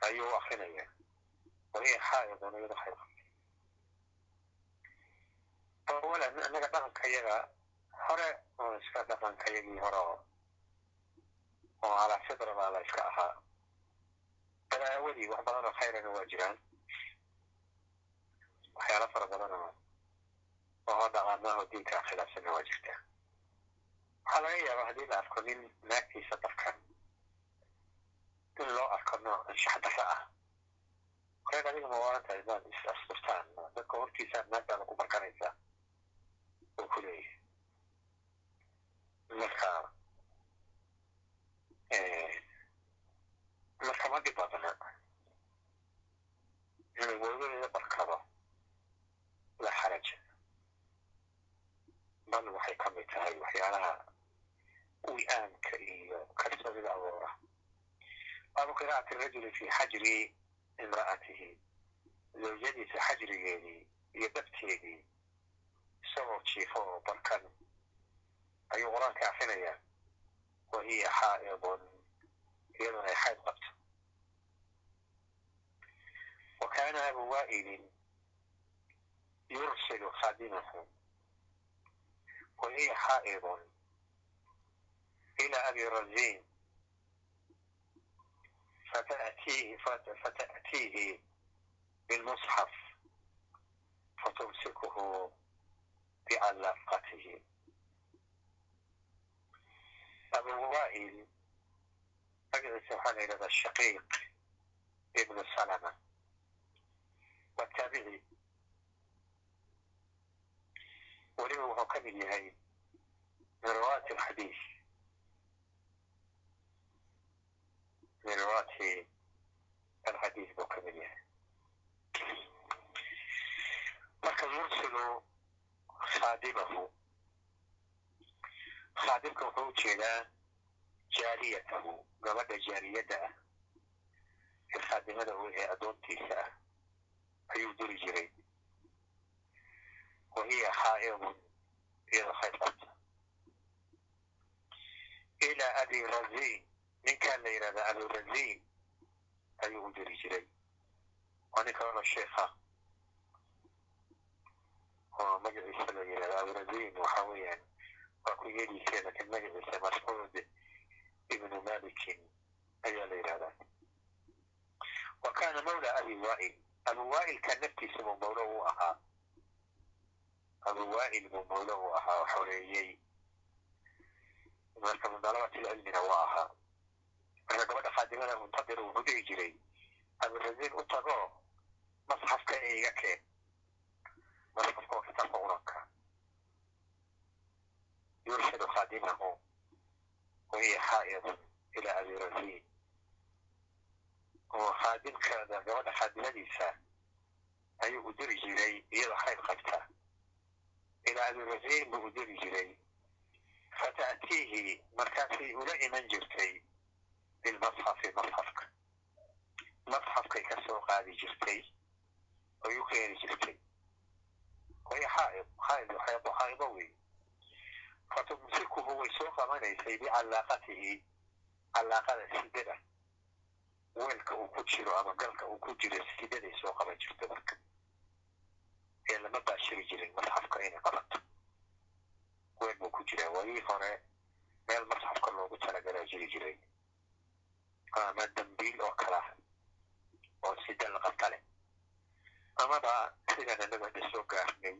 ayuu akrinaya wahiya xaa'idun iyado xayr awalan annaga dhaqanka yaga hore oo iska dhaqanka yagii hore oo oo calaa fidra baa la iska ahaa badaawadii wax badan oo khayrana waa jiraan waxyaalo fara badan oo oo dhaqaamaha diinka khilaafsanna waa jirtaa waxaa laga yaabaa haddii la arko nin naagtiisa darkan in loo arko nooc anshax darra ah horeed adiga ma waaran tahay maad is asturtaan dadka hortiisaa naagtaada ku barkanaysaa oo ku leeyahay marka marka ma dhib badna inay woogadeeda barkado la xaraja. Bal waxay ka mid tahay waxyaalaha wi'aanka iyo kalsoonida abuura baabu qiraa'ati rajuli fi xajri imra'atihi. Zawjadiisa xajrigeedii iyo dabteedii isagoo jiifo oo barkan ayuu qur'aanka akrinayaa wa hiya xaa'idun iyaduna ay xayd qabto. Wa kaana abu wa'ilin يرسل khadimuhu وهي xaa'idun إلى أبي razin فتأتيه, فتأتيه بالمصحف فتمسكه بعلاقته أبو وائل أجلس سبحانه إلى الشقيق ابن سلمة والتابعي weliba wuxuu ka mid yahay mirwaati lxadiis mirwaati alxadiis buu ka mid yahay marka mursilu khaadimahu khaadimka wuxuu u jeedaa jaariyatahu gabadha jaariyadda ah ee khaadimada u ehe addoontiisa ah ayuu duri jiray wa hiya xaa'idun iyadoo khayr qabta ilaa abi razin ninkaan la yidhahda abi razin ayuu u diri jiray waa nin kaloo sheekha oo magaciisa la yidhahda abi razin waxa weeyaan waa ku yeediisee laakiin magaciisa mascuud ibnu malikin ayaa la yidhahdaa wa kaana mawla abi wa'il abu wa'ilka naftiisa buu mawlo u ahaa abu wa'il buu mawlo u ahaa oo xoreeyey. Marka min dalabatil cilmina waa ahaa. Marka gabadha khaadimada muntadir wuxuu dhihi jiray aburaziin u tago masxafka ee iga keen. Masxafka waa kitaabka quranka yurshidu khaadimahu wahiya xaa'idun ila abi razin oo khaadimkeeda gabadha khaadimadiisa ayuu u diri jiray iyadoo khayr qabta ilaa abi razin buu u diri jiray fata'tiihi markaasay ula iman jirtay bilmasxafi masxafka masxafkay ka soo qaadi jirtay oy u keeni jirtay waya xaa'id xaa'id xaydo xaa'ido wey fatumsikuhu way soo qabanaysay bicallaaqatihi callaaqada sidada weelka uu ku jiro ama galka uu ku jiro sidaday soo qaban jirto marka ee lama baashiri jirin masxafka inay qabato weel buu ku jiraa waagii hore meel masxafka loogu talagalaa jiri jiray ama dambiil oo kala oo sida la qabta leh amaba sidaan anagu hadda soo gaarnay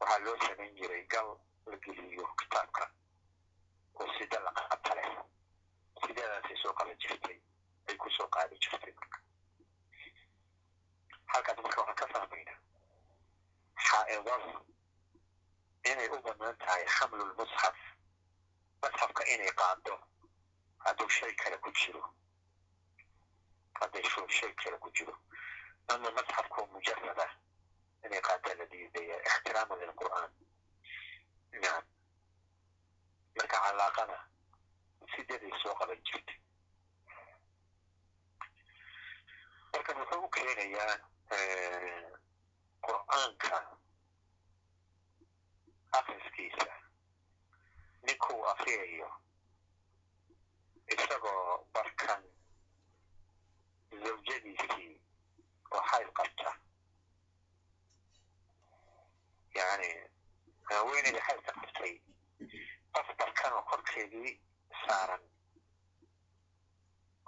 waxaa loo samayn jiray gal la geliyo kitaabka oo sida la qabta leh sidadaasay soo qaban jirtay ay ku soo qaadi jirtay marka halkaas marka waxaan ka fahmaynaa xaa'idada inay u bannaan tahay xamlulmusxaf masxafka inay qaado hadduu shay kale ku jiro hadday shay kale ku jiro ama masxafku mujarada inay qaadaa la diidaya ixtiraama lilqur'aan nacam marka calaaqada sidaday soo qaban jirtay marka wuxuu u keenayaa qur'aanka akriskiisa ninkuu akriyayo isagoo barkan zawjadiisii oo xayl qabta. Yani haweenaydii xaylka qabtay qof barkan oo korkeedii saaran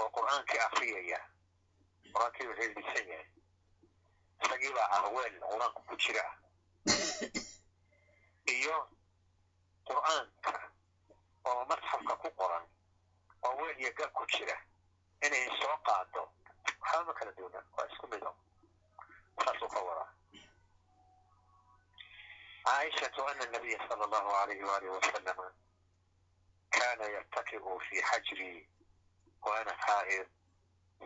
oo qur'aankii akriyaya qur'aankii wuxuu yahay isagii baa *laughs* ah weel qur'aanka ku jira iyo qur'aanka oo masxafka ku qoran oo weel iyo gal ku jira inay soo qaado waxba ma kala duuna waa isku mido saasuu ka wadaa caaishatu ana nabiya sala allahu alayhi waalihi wasalama kana yartakibu fi xajrii wa ana xaa'id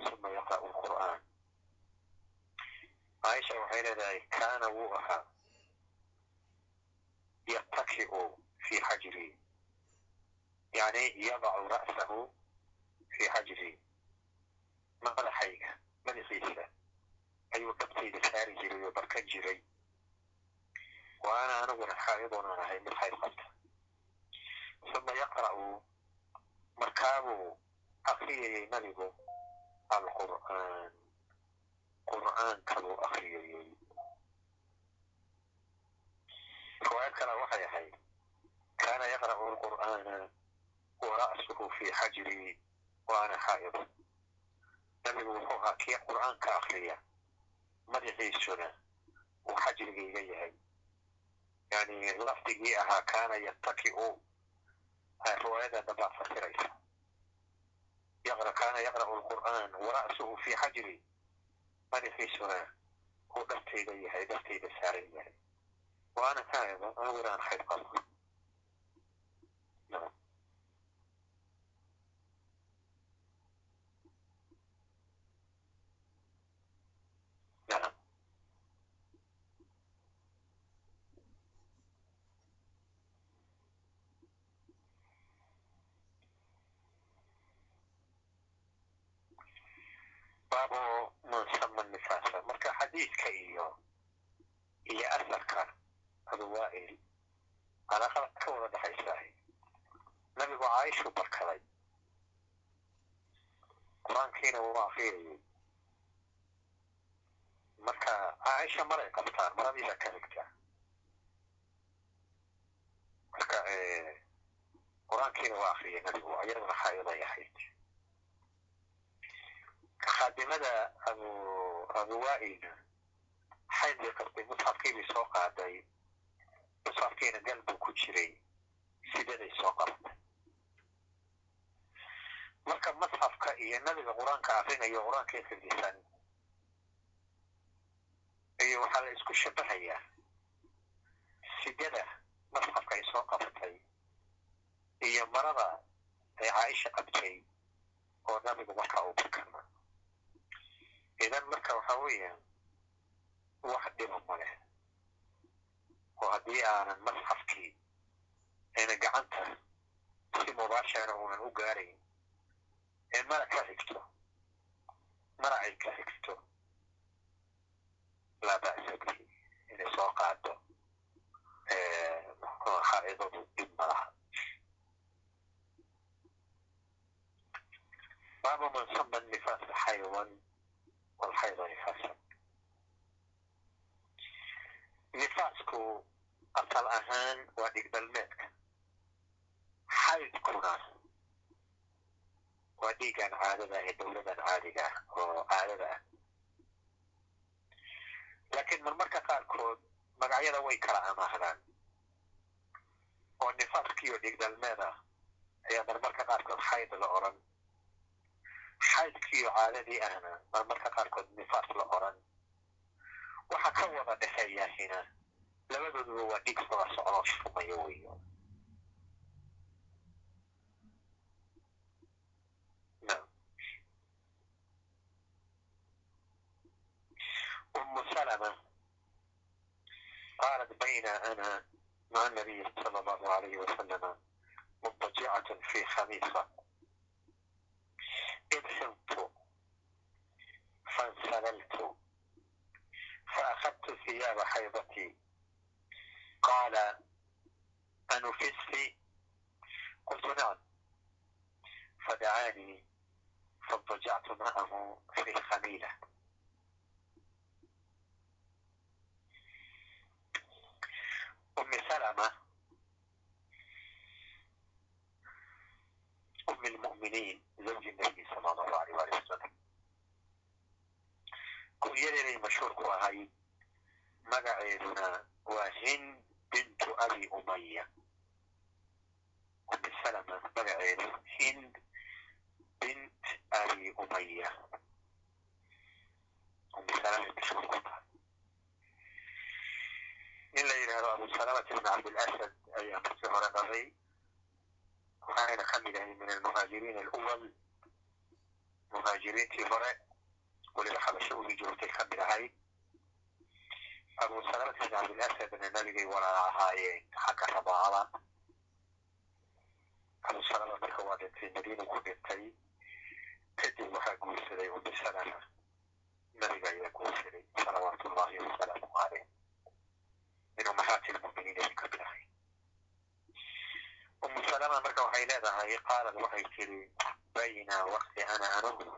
suma yaqra'u lqur'aan caaisha waxay leedahay kaana wuu ahaa. Yartakibu fi xajrii yani yadacu ra'sahu fi xajrii madaxayga madaxiisa ayuu dhabtayda saari jiray oo barkan jiray. Wa ana aniguna xaa'idoonaan ahay mid khayr qabta uma yaqra'u markaabuu akriyayay nabigu alqur'aan qur'aanka buu akriyayay riwaayad kale waxay ahayd kaana yaqra'u alqur'aana wa ra'suhu fi xajrii wa ana xaa'id nabigu wuxuu ahaa kii qur'aanka akriya madaxiisuna uu xajrigayga yahay yani lafdigii ahaa kaana yattaki'u riwaayada dambaa fasiraysa kaana yaqra'u lqur'aan wara'suhu fi xajri madaxiisuna uu dhartayda yahay dhartayda saaran yahay. Wa ana taaiba aniguna aan khayr xadiidka iyo iyo asarka abuwaa'il alaaqada ka wada dhexaysaah nabigu caaishuu barkaday. Qur'aankiina wuu akriyayay marka caaisha maray qabtaan maradiisa ka xigta. Marka qur'aankiina waa akriyay nabigu ayaduna xaayaday ahayd? Khaadimada abu abuwaa'ilna xayd bay qabtay musxafkiibay soo qaaday. Musxafkiina gal buu ku jiray. Sidaday soo qabatay marka masxafka iyo nabiga qur'aanka akrinayo qur'aanka xifdisan iyo waxaa la isku shabahayaa sidada masxafka ay soo qabatay iyo marada ay caaisha qabtay oo nabigu markaa uu barkana idan marka waxa weeyaan wax dhiba ma leh oo haddii aanan masxafkii ayna gacanta si mubaashara uunan u gaarayn ee mara ka xigto mara ay ka xigto laa ba'sa bihi inay soo qaado xaaidadu dhib malaha baabu man sama nifaasa xaywan walxayda nifaasan nifaasku asal ahaan waa dhigdalmeedka xaydkuna waa dhiigan caadada ee dowladan caadiga ah oo caadada ah laakiin marmarka qaarkood magacyada way kala amaahdaan oo nifaaskiiyo dhigdalmeed ah ayaa marmarka qaarkood xayd la odran xaydkiiyo caadadii ahna marmarka qaarkood nifaas la odran waxa ka wada dhexeeyahina labadooduba waa dhiig wada socdoo shumayo weyo أم سلمة قالت بين أنا مع النبي صلى الله عليه وسلم مضطجعة في خميصة إذ حمت فانسللت فأخذت ثياب حيضتي قال أنفست قلت نعم فدعاني فاضطجعت معه في الخميلة أم سلمة أم المؤمنين زوج النبي صلى الله عليه وسلم hooyadeeday mashhuur ku ahay magaceeduna waa hind bintu abi umaya ummi salama magaceedu hind bint abi umaya ummi salamay mashhuur ku tahay nin la yidhaahdo abusalamata ibn cabdilasad ayaa markii hore qabay waxaayna ka ahay min almuhaajiriin alwal muhaajiriintii hore weliba xabasho uhi joogtay ka mid ahayd abu salamata ibn cabdilasadna nabigay walaala ahaayeen xagga rabaacada abu salama marka waa dhintay madiina ku dhintay kadib waxaa guursaday umu salama nabiga ayaa guursaday salawaatu ullahi wasalaamu caleyh min ummahaati lmuminiin ay ka mid ahay umu salama marka waxay leedahay qaalad waxay tiri bayna wakti ana anugu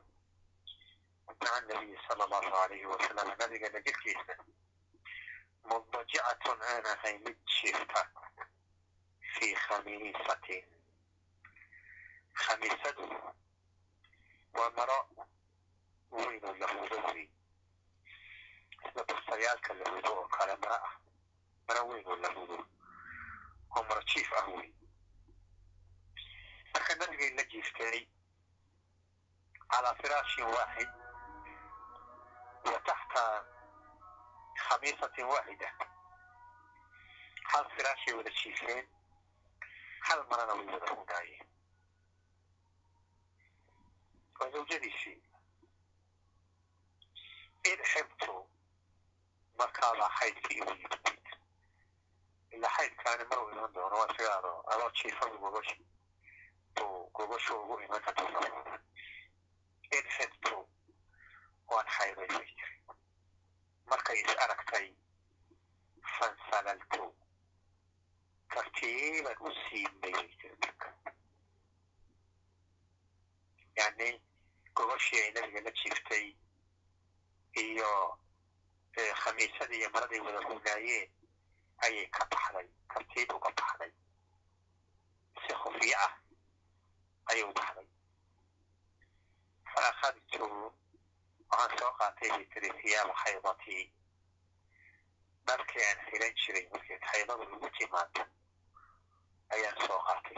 maca nabiyi sala allahu alayhi wasalam nabigana jirkiisa mudajicatun aan ahay mid jiifta fii khamiisatin khamiisadu waa maro weynoo la hudo wey sida bursayaalka la oo kale maro ah mara weyn oo la oo maro jiif ah wey marka nabigay la jiiftay calaa firaashin waaxid wa taxta khamiisatin waaxida hal firaashay wada jiifeen hal marana way wada hunaayeen waa zawjadiisii in xibtu markaabaa xaydkii igu yimid ilaa xaydkaani mar uu iman doono waa sigaado adoo jiifadu gogoshi buu gogoshu ugu iman karta in xibtu aragtay fansalaltu tartiiban u marka yani gogoshii ay nabiga la jiiftay iyo khamiisadii iyo maraday wada hunaayeen ayay ka baxday tartiib uga baxday si khufiye ah ayay baxday fa akhadtu waxaan soo qaatay hiyaaba xaydatii dharkii aan xiran jiray markii xaydadu lagu timaado ayaan soo qaatay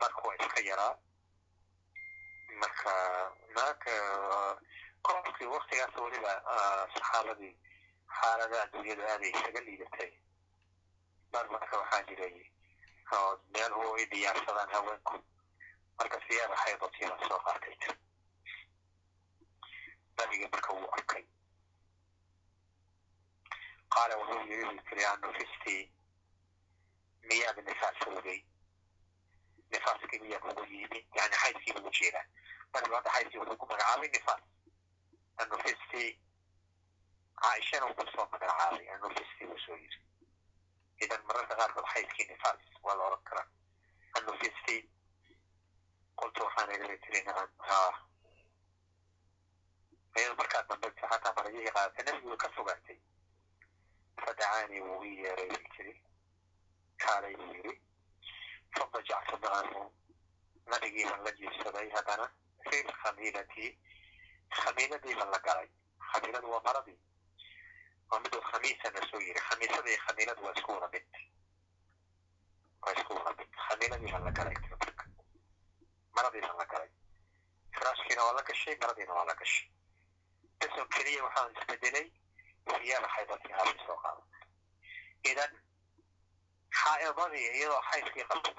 dharku waa iska yaraa. Marka naaka qofkii waktigaas weliba saxaabadii xaalada adduunyada aaday isaga liidatay. Dhar marka waxaa jiray meel hu ay diyaarsadaan haweenku. Marka siyaaba xaydatii baan soo qaatay nabiga marka wuu arkay qaala wuxuu yiri bay tiri anufistii miyaad nifaasowday nifaaskii miyaa kugu yimi yani xaydkii ugu jeedaa nabigu hadda xaydkii wuxuu ku magacaabay nifaas anufistii caaishana uu ku soo magacaabay anufistii buu soo yiri idan mararka qaarkood xaydkii nifaas waa la oran karaa anufistii qultu waxaan bay tiri iyada markaa dambe xataa marayihii qaadatay nabigu ka fogaatay fadacaanii wuu ii yeeray bay tiri kaalay buu yiri fadajactu macahu nabigii baan la jiibsaday haddana fi khamiilatii khamiiladii baan la galay khamiiladu waa maradii waa miduu khamiisana soo yiri khamiisada khamiiladu waa isku wada mid waa isku wada mid khamiiladii baan la galay maradii baan la galay firaashkiina waa la gashay maradiina waa la gashay isoo keliya waxaan isbedelay wahiyaaba xaydadii habay soo qaadatay idan xaa'idadii iyadoo xaydkii qabto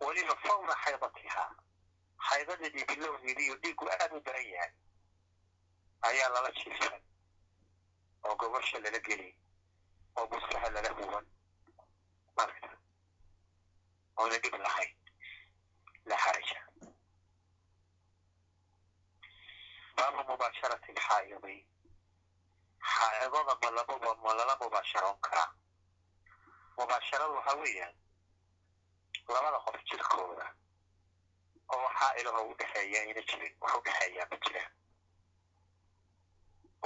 weliba fawra xaydatihaa xaydadeedii bilowgeedii iyo dhiiggu aad u daran yahay ayaa lala jiifsan oo gobosha lala geliy oo buskaha lala huban marka oona dhib lahayn la xaraja baabu mubaasharati alxaa'idi xaa'idada ma laba ma lala mubaasharoon karaa mubaasharadu waxaa weeyaan labada qof jirkooda oo xaa'ilaho u dhexeeya ayna jirin wax dhexeeyaa ma jiraan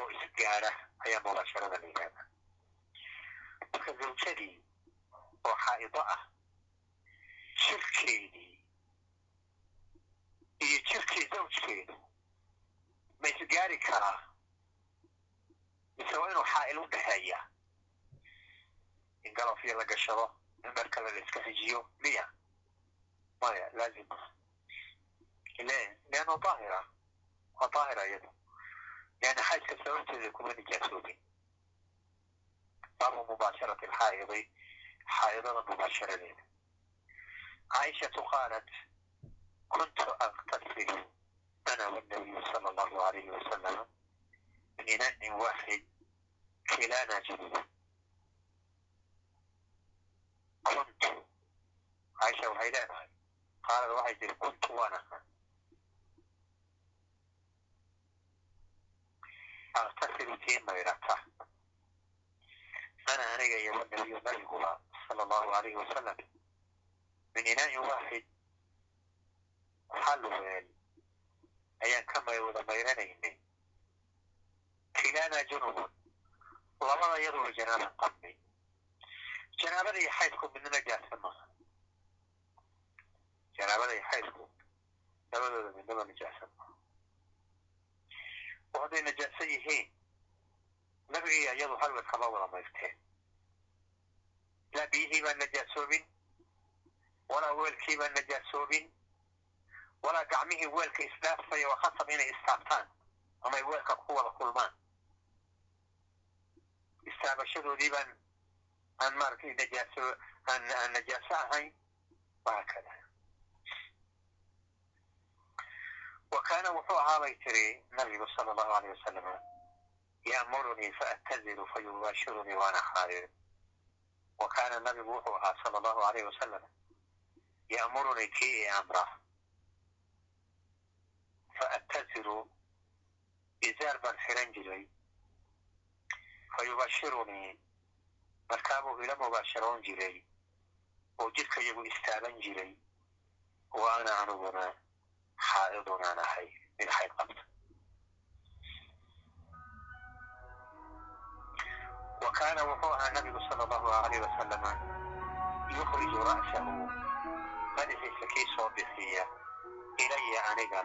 oo isgaara ayaa mubaasharada la yihahdaa marka zawjadii oo xaa'ido ah jirkeedii iyo jirkii zawjkeedu ma isgaari karaa. Mise waa inuu xaa'il u dhexeeyaa in galofyo la gashado in dhar kale la iska xijiyo miya. Maya laazim. Leanno daahira? Waa daahira iyadu. Leanna xaajka sababteeda kuma nijaasoobin baabu mubaasharati alxaa'idi xaa'idada mubaasharadeeda caaishatu qaalat kuntu aqtasilu allahu alayhi wasalama min ina'in waaxid kilana junub kuntu caaisha waxay leedahay qaalad waxay tiri kuntu waan ahaa aqtasilu tii maydhata ana. Aniga iyo wanabiyu nabiguba sala allahu alayhi wasalam min inaa'in waaxid hal weel ayaan ka wada mayranaynay kilana junubun labada yaduba janaaban qabnay janaabada iyo xaydku midna najaasa maaha janaabada iyo xaydku labadooda midnaba najaasa maaha oo hadday najaaso yihiin nabigii iyadu halwel kama wada mayrteen laa biyihii baan najaasoobin walaa weelkii baan najaasoobin walaa gacmihii weelka isdhaafaya waa khasab inay istaabtaan ama ay weelka ku wada kulmaan. Istaabashadoodii baan aan maaragtay najaaso aan aan najaaso ahayn wahaakada wa kaana wuxuu ahaa bay tiri nabigu sala allahu alayh wasalam ya'murunii faatazilu fayubaashirunii waana xaadir wa kaana nabigu wuxuu ahaa sala allahu alayh wasalam ya'murunii kii i amra faatazilu izaar baan xiran jiray fa yubashirunii markaabuu ila mubaasharoon jiray oo jidka iyagu istaagan jiray wa ana aniguna xaa'idunaan ahay mid xayd qabta wa kaana wuxuu ahaa nabigu sala allahu alayh wasalama yukhriju ra'sahu madaxiisa kii soo bixiya ilaya aniga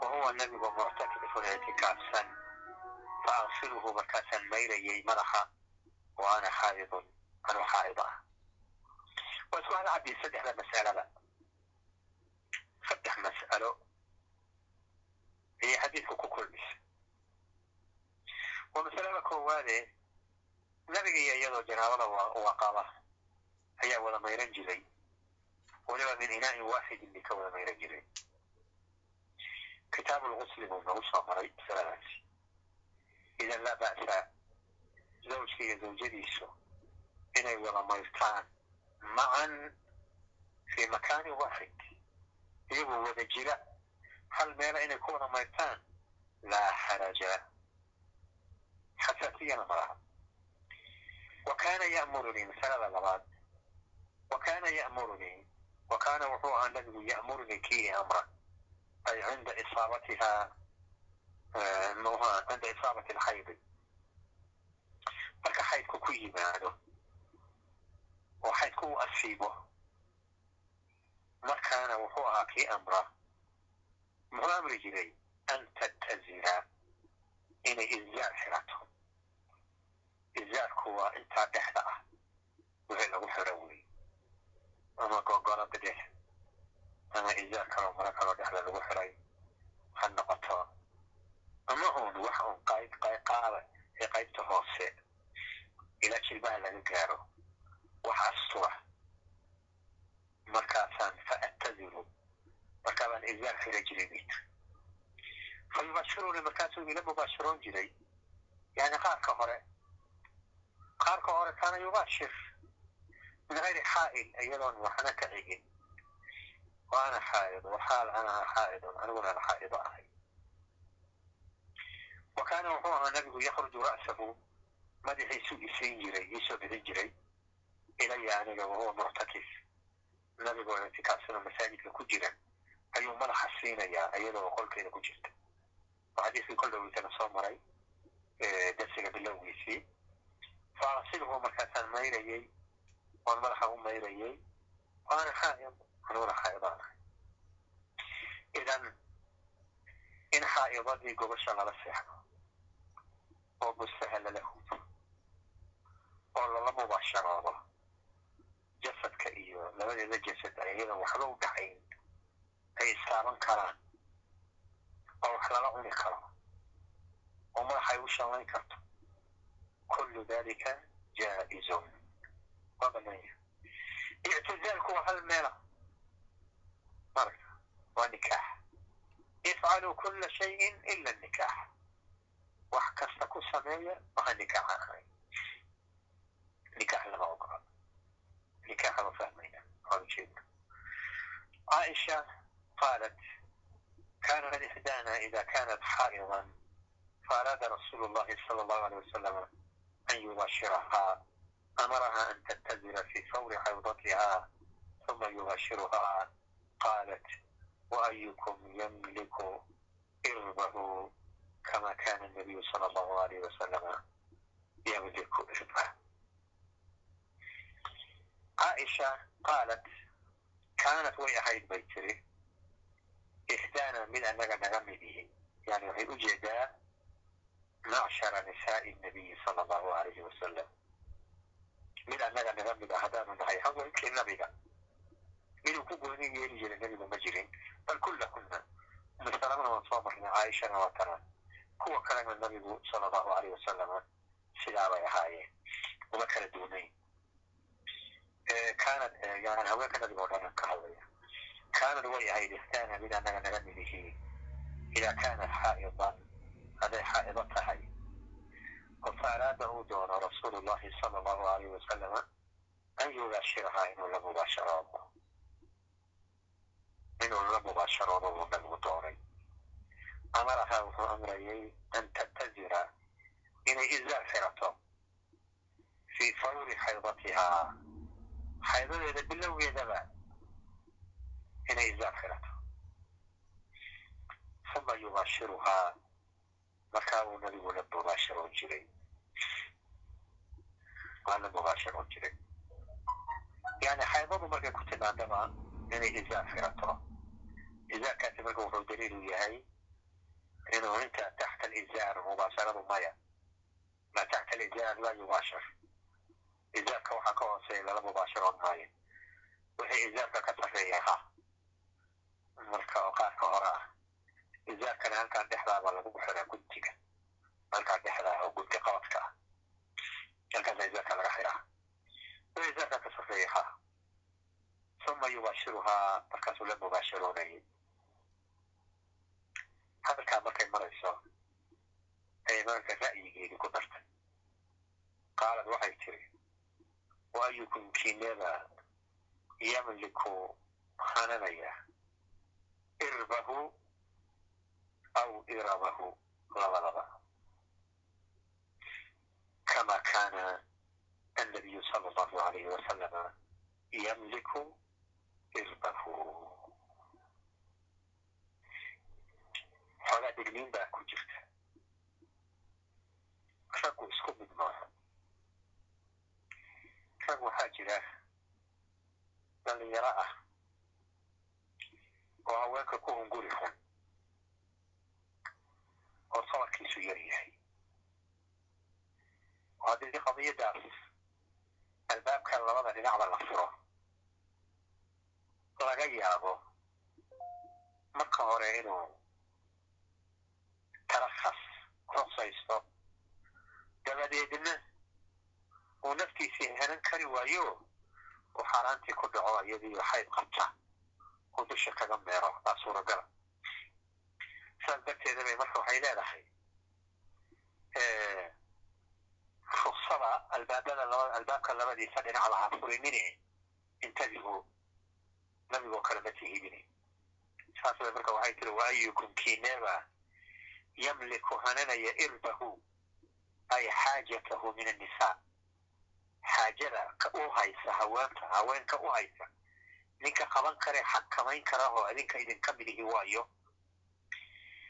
wa huwa nabigu muctakifun ictikaafsan fa arsiluhu markaasaan mayrayay madaxa wa ana xaa'idun anuu xaa'id ah waa isku hal cabdi saddexda mas'alada saddex mas'alo. Ayay xadiidku ku kulmisa waa masalada koowaade nabiga iyo iyadoo janaabada waa qaba ayaa wada mayran jiray. Waliba min inaa'in waaxidin bay ka wada mayran jiray kitaab lgusli buu nagu soo maray masaladaasi idan laa ba'sa zawjka iyo zawjadiisu inay wada mayrtaan macan fi makaanin waaxid iyagoo wada jira hal meela inay ku wada mayrtaan laa xaraja xasaasiyana malaha wa kaana ya'murunii masalada labaad wa kaana ya'murunii wa kaana wuxuu ahaa nabigu ya'murunii kii amra ay cinda isaabatiha muha cinda isaabati alxaydi marka xaydku ku yimaado oo xaydku u asiibo markaana wuxuu ahaa kii amra muxuu amri jiray an tattazira inay izyaar xirato izyaarku waa intaa dhexda ah wixii lagu xiro wey ama gogolo bidix ama izaar kaloo maro kaloo dhexda lagu xiray ha noqoto ama uun wax uun qayb qayqaaba ee qaybta hoose ilaa jilbaha laga gaaro wax astura markaasaan fa attaziru markaabaan izaar xira jiray bit fa yubashiruni markaasuu ila mubaashiroon jiray yani qaarka hore qaarka hore kaana yubashir min gayri xaa'il iyadoon waxna ka cigin wa ana xaa'id waxaal ana xaa'idun aniguna aan xaa'ido ahay wa kaana wuxuu ahaa nabigu yakruju ra'sahu madaxiisu isiin jiray iisoo bixin jiray ilaya aniga wahuwa muctakif nabigoo ictikaafsanoo masaajidka ku jira ayuu madaxa siinayaa iyadoo qolkeeda ku jirta oo xadiiskii kol dhaweysana soo maray darsiga bilowgiisii fa arsilhu markaasaan mayrayay waan madaxa u mayrayay waana xaa'id aniguna xaa'idaan ahay idan in xaa'idadii gobasha lala seexdo oo bustaha lala hudo oo lala mubaasharoodo jasadka iyo labadeeda jasad ay iyadan waxba u dhaxayn ay istaaban karaan oo wax lala cuni karo oo madaxay u shallayn karto kullu dalika jaa'izun waa bananya ictizaalku waa hal meela طرف ونكاح افعلوا كل شيء إلا النكاح wax kasta ku sameeya waxaan nikaaxa ahayn nikaax lama ogola nikaaxa ma عائشة قالت كان من إحدانا إذا كانت حائضا فأراد رسول الله صلى الله عليه وسلم أن يباشرها أمرها أن تتزل في فور حيضتها ثم يباشرها قالت وأيكم يملك إربه كما كان النبي صلى الله عليه وسلم يملك إربه عائشة قالت كانت وي أحيد بيتري إحدانا من أنك نغمده يعني وحي أجدا معشر نساء النبي صلى الله عليه وسلم من أنك نغمد أحدانا نحي حظر النبي inuu ku gooni yeeli jiray nebigu ma jirin bal kullahunna masalamana waan soo marnay caaishana waa tanaan kuwa kalena nabigu sala allahu aleyh wasalama sidaa bay ahaayeen uma kala duunayn kaanad yani haweenka nabiga oo dhan ka hadlaya kaanad way ahayd ihtaana mid annaga naga mid yihiin idaa kaanat xaa'idan hadday xaa'ido tahay oo fa araada uu doono rasuulu llahi sala allahu aleyh wasalama an yubaashirahaa inuu la mubaasharoodo inuu la mubaasharoodo uu nabigu doonay amarahaa wuxuu amrayay an tattazira inay izaar xirato fii fawri xaydatihaa xaydadeeda bilowgeedaba inay izaar xirato uma yubaashiruhaa markaa uu nabigu la mubaasharoon jiray waa la mubaasharoon jiray yani xaydadu markay ku timaadaba inay izaar xirato izaarkaasi marka wuxuu daliilu yahay inuu inta taxta alizaar mubaasharadu maya ma taxta alizaar laa yubaashar izaarka waxaa ka hooseeya lala mubaasharoon maayo wixii izaarka ka sarreeya ha marka oo qaarka hore ah izaarkana halkaan dhexdaaba lagu xiraa guntiga halkaan dhexdaa oo gunti qabadka ah halkaasa izaarka laga xiraa wixii izaarka ka sarreeya ha uma yubaashiruhaa markaasuu la mubaasharoonayay halkaa markay marayso ayay marka ra'yigeedii ku dartay qaalad waxay tiri wa ayukum kiinada yamliku hananaya irbahu aw irabahu. Labadaba kama kana annabiyu sala allahu alayhi wasalama yamliku irbahu xoogaa digniin baa ku jirta raggu isku mid maaha rag waxaa jira dhalinyaro ah oo haweenka ku hunguri xun oo sabarkiisu yar yahay oo haddii qadiyadaas albaabka labada dhinacba la furo laga yaabo marka hore inuu tarakhas ruqsaysto. Dabadeedna uu naftiisii henan kari waayo uu xaaraantii ku dhaco iyadiiyo xayd qabta. Uu dusha kaga meero aa suuragala. Saas darteeda bay marka waxay leedahay ruksada albaabada albaabka labadiisa dhinac lahaa furinine intabihu nabigoo kale ma tihidine saas bay marka waxay tiri waayukum kiineba yamliku hananaya irbahu ay xaajatahu min annisaa xaajada ka u haysa haweenta haweenka u haysa ninka qaban kare xakamayn karahoo adinka idinka midihi waayo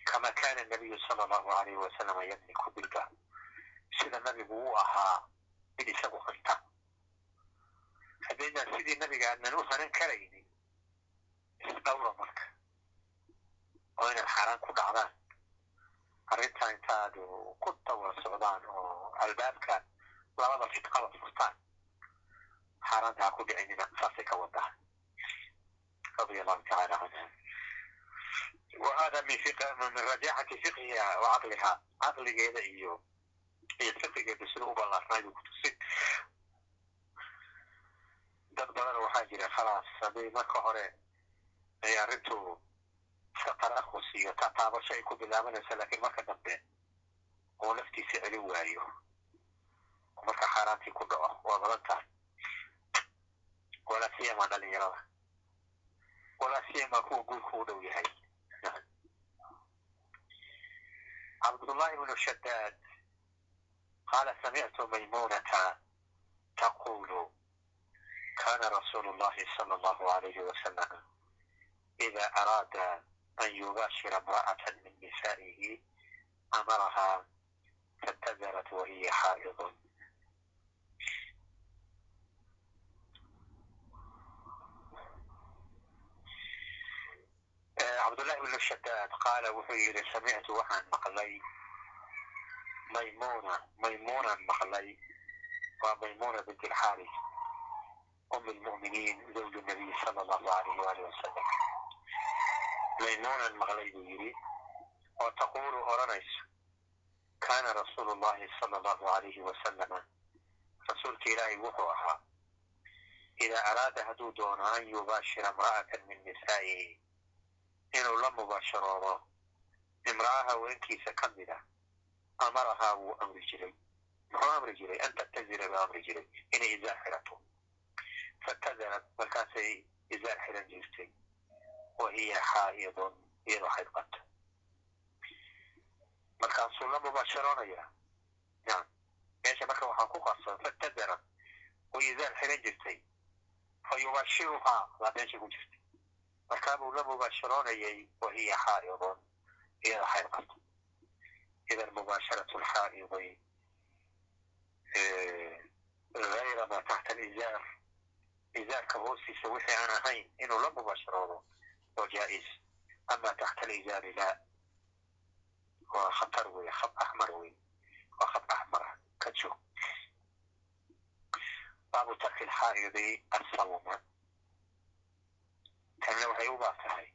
kama kana nabiyu sala allahu alayhi wasalama yamliku bilba sida nabigu uu ahaa mid isagu hanta haddaynaan sidii nabiga adnan u hanan karaynin isdhawra marka oo inaad xaaraan ku dhacdaan arrintaa intaad ku dawar socdaan oo albaabka labada fidqada furtaan xaaraanta ha ku dhicinina saasay ka wadaa radia allahu tacaala canha wa hada min min rajaxati fiqhiha wa caqligeeda iyo iyo fiqigeeda sida u ballaarnaayu kutusin dad badan waxaa jira khalaas haddii marka hore ay arrintu iska tarakhus iyo tataabasho ay ku bilaabanaysa laakiin marka dambe uu naftiisa celin waayo marka xaaraantii ku dhaco waa badan tahay walaa siyama dhalinyarada walaa siyama kuwa guurku u dhow yahay cabdullahi *laughs* bnu shadaad qaala samictu maymunata taqulu kana rasuulu llahi sala allahu alayhi wasalam ida araada an yubaashira imra'ata min nisaa'ihi amaraha faاtazarat wahiya xaa'idun cabdullahi bnu shadaad qaala wuxuu yidhi samictu waxaan maqlay maymuna maymunan maqlay waa maymuna bint alxaaris um lmu'miniin zawju nabiy sala allahu alayhi waali wasalam maymunan maqlay buu yidhi oo taquulu odhanayso kaana rasuulu llahi sala allahu alayhi wasalama rasuulka ilaahay wuxuu ahaa idaa araada hadduu doono an yubaashira imra'atan min nisaa'ihi inuu la mubaasharoodo imra'a haweenkiisa ka mid ah amarahaa wuu amri jiray. Muxuu amri jiray? An tattazira buu amri jiray. Inay izaar xirato fatazarad markaasay izaar xiran jirtay wa hiya xaa'idun iyadoo xayd qabta markaasuu la mubaasharoonaya nacam meesha marka waxaa ku qarsoon fatadarat oo izaar xiran jirtay fa yubashiruhaa baa meesha ku jirtay markaabuu la mubaasharoonayay wahiya xaaidun iyada xayd qabto idan mubaasharatu lxaa'idi gayra ma taxta alizaar izaarka hoostiisa wixii aan ahayn inuu la mubaasharoodo la waa khatar wey khab axmar wey waa khab axmar ah ka joog baabu tarki lxaa'idi asawma tanna waxay u baab tahay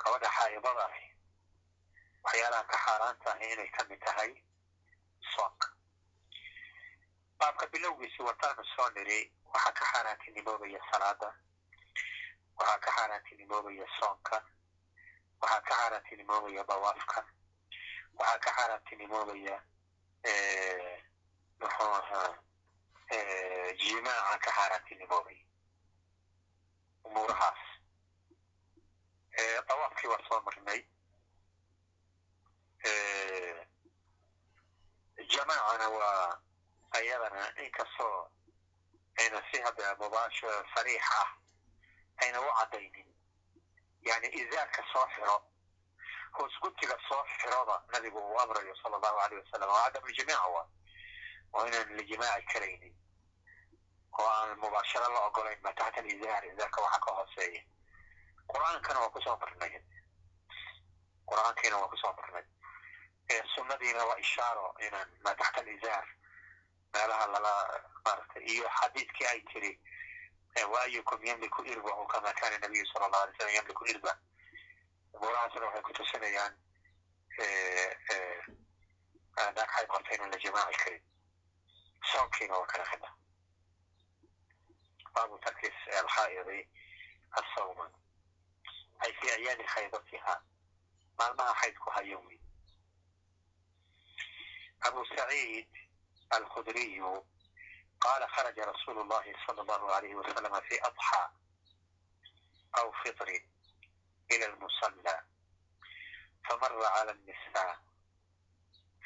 gabadha xaa'idada ahi waxyaalaha ka xaaraanta ahi inay ka tahay soonka baabka bilowgiisi wataanu soo niri waxaa ka xaaraantinimoobaya salaada waxaa ka xaaraantinimoobaya soonka. Waxaa ka xaaraantinimoobaya dawaafka waxaa ka xaaraantinimoobaya muxuu ahaa jimaaca ka xaaraantinimoobaya umuurahaas dawaafkii waa soo marnay. Jamaacana waa ayadana inkastoo ayna si hadda mubaasha sariix ah ayna u caddaynin yani izaarka soo xiro hoos gutiga soo xiroda nabigu uu amrayo sala allahu aleyh wasalam oo cadam ljimaaca waa oo inaan la jimaaci karaynin oo aan mubaasharo la ogolayn ma taxta alizaar izaarka waxa ka hooseeya qur'aankana waa ku soo marnay qur'aankiina waa ku soo marnay sunnadiina waa ishaaro inaan ma taxta alizaar meelaha lala maaragtay iyo xadiidkii ay tiri waayukum ymliku irbahu kama kana nabiyu sala la alay slam ymliku irba buurahaasna waxay ku tusinayaan eh, eh, dhagxay qorta inaan la jamaaci karin soonkiina waa kala khida. Baabu tarkis alxaa'idi asawma ay fi ayaami khaydatiha maalmaha xaydku hayowmi. Abu saciid alkhudriyu قال خرج رسول الله صلى الله عليه وسلم في أضحى أو فطر إلى المصلى فمر على النساء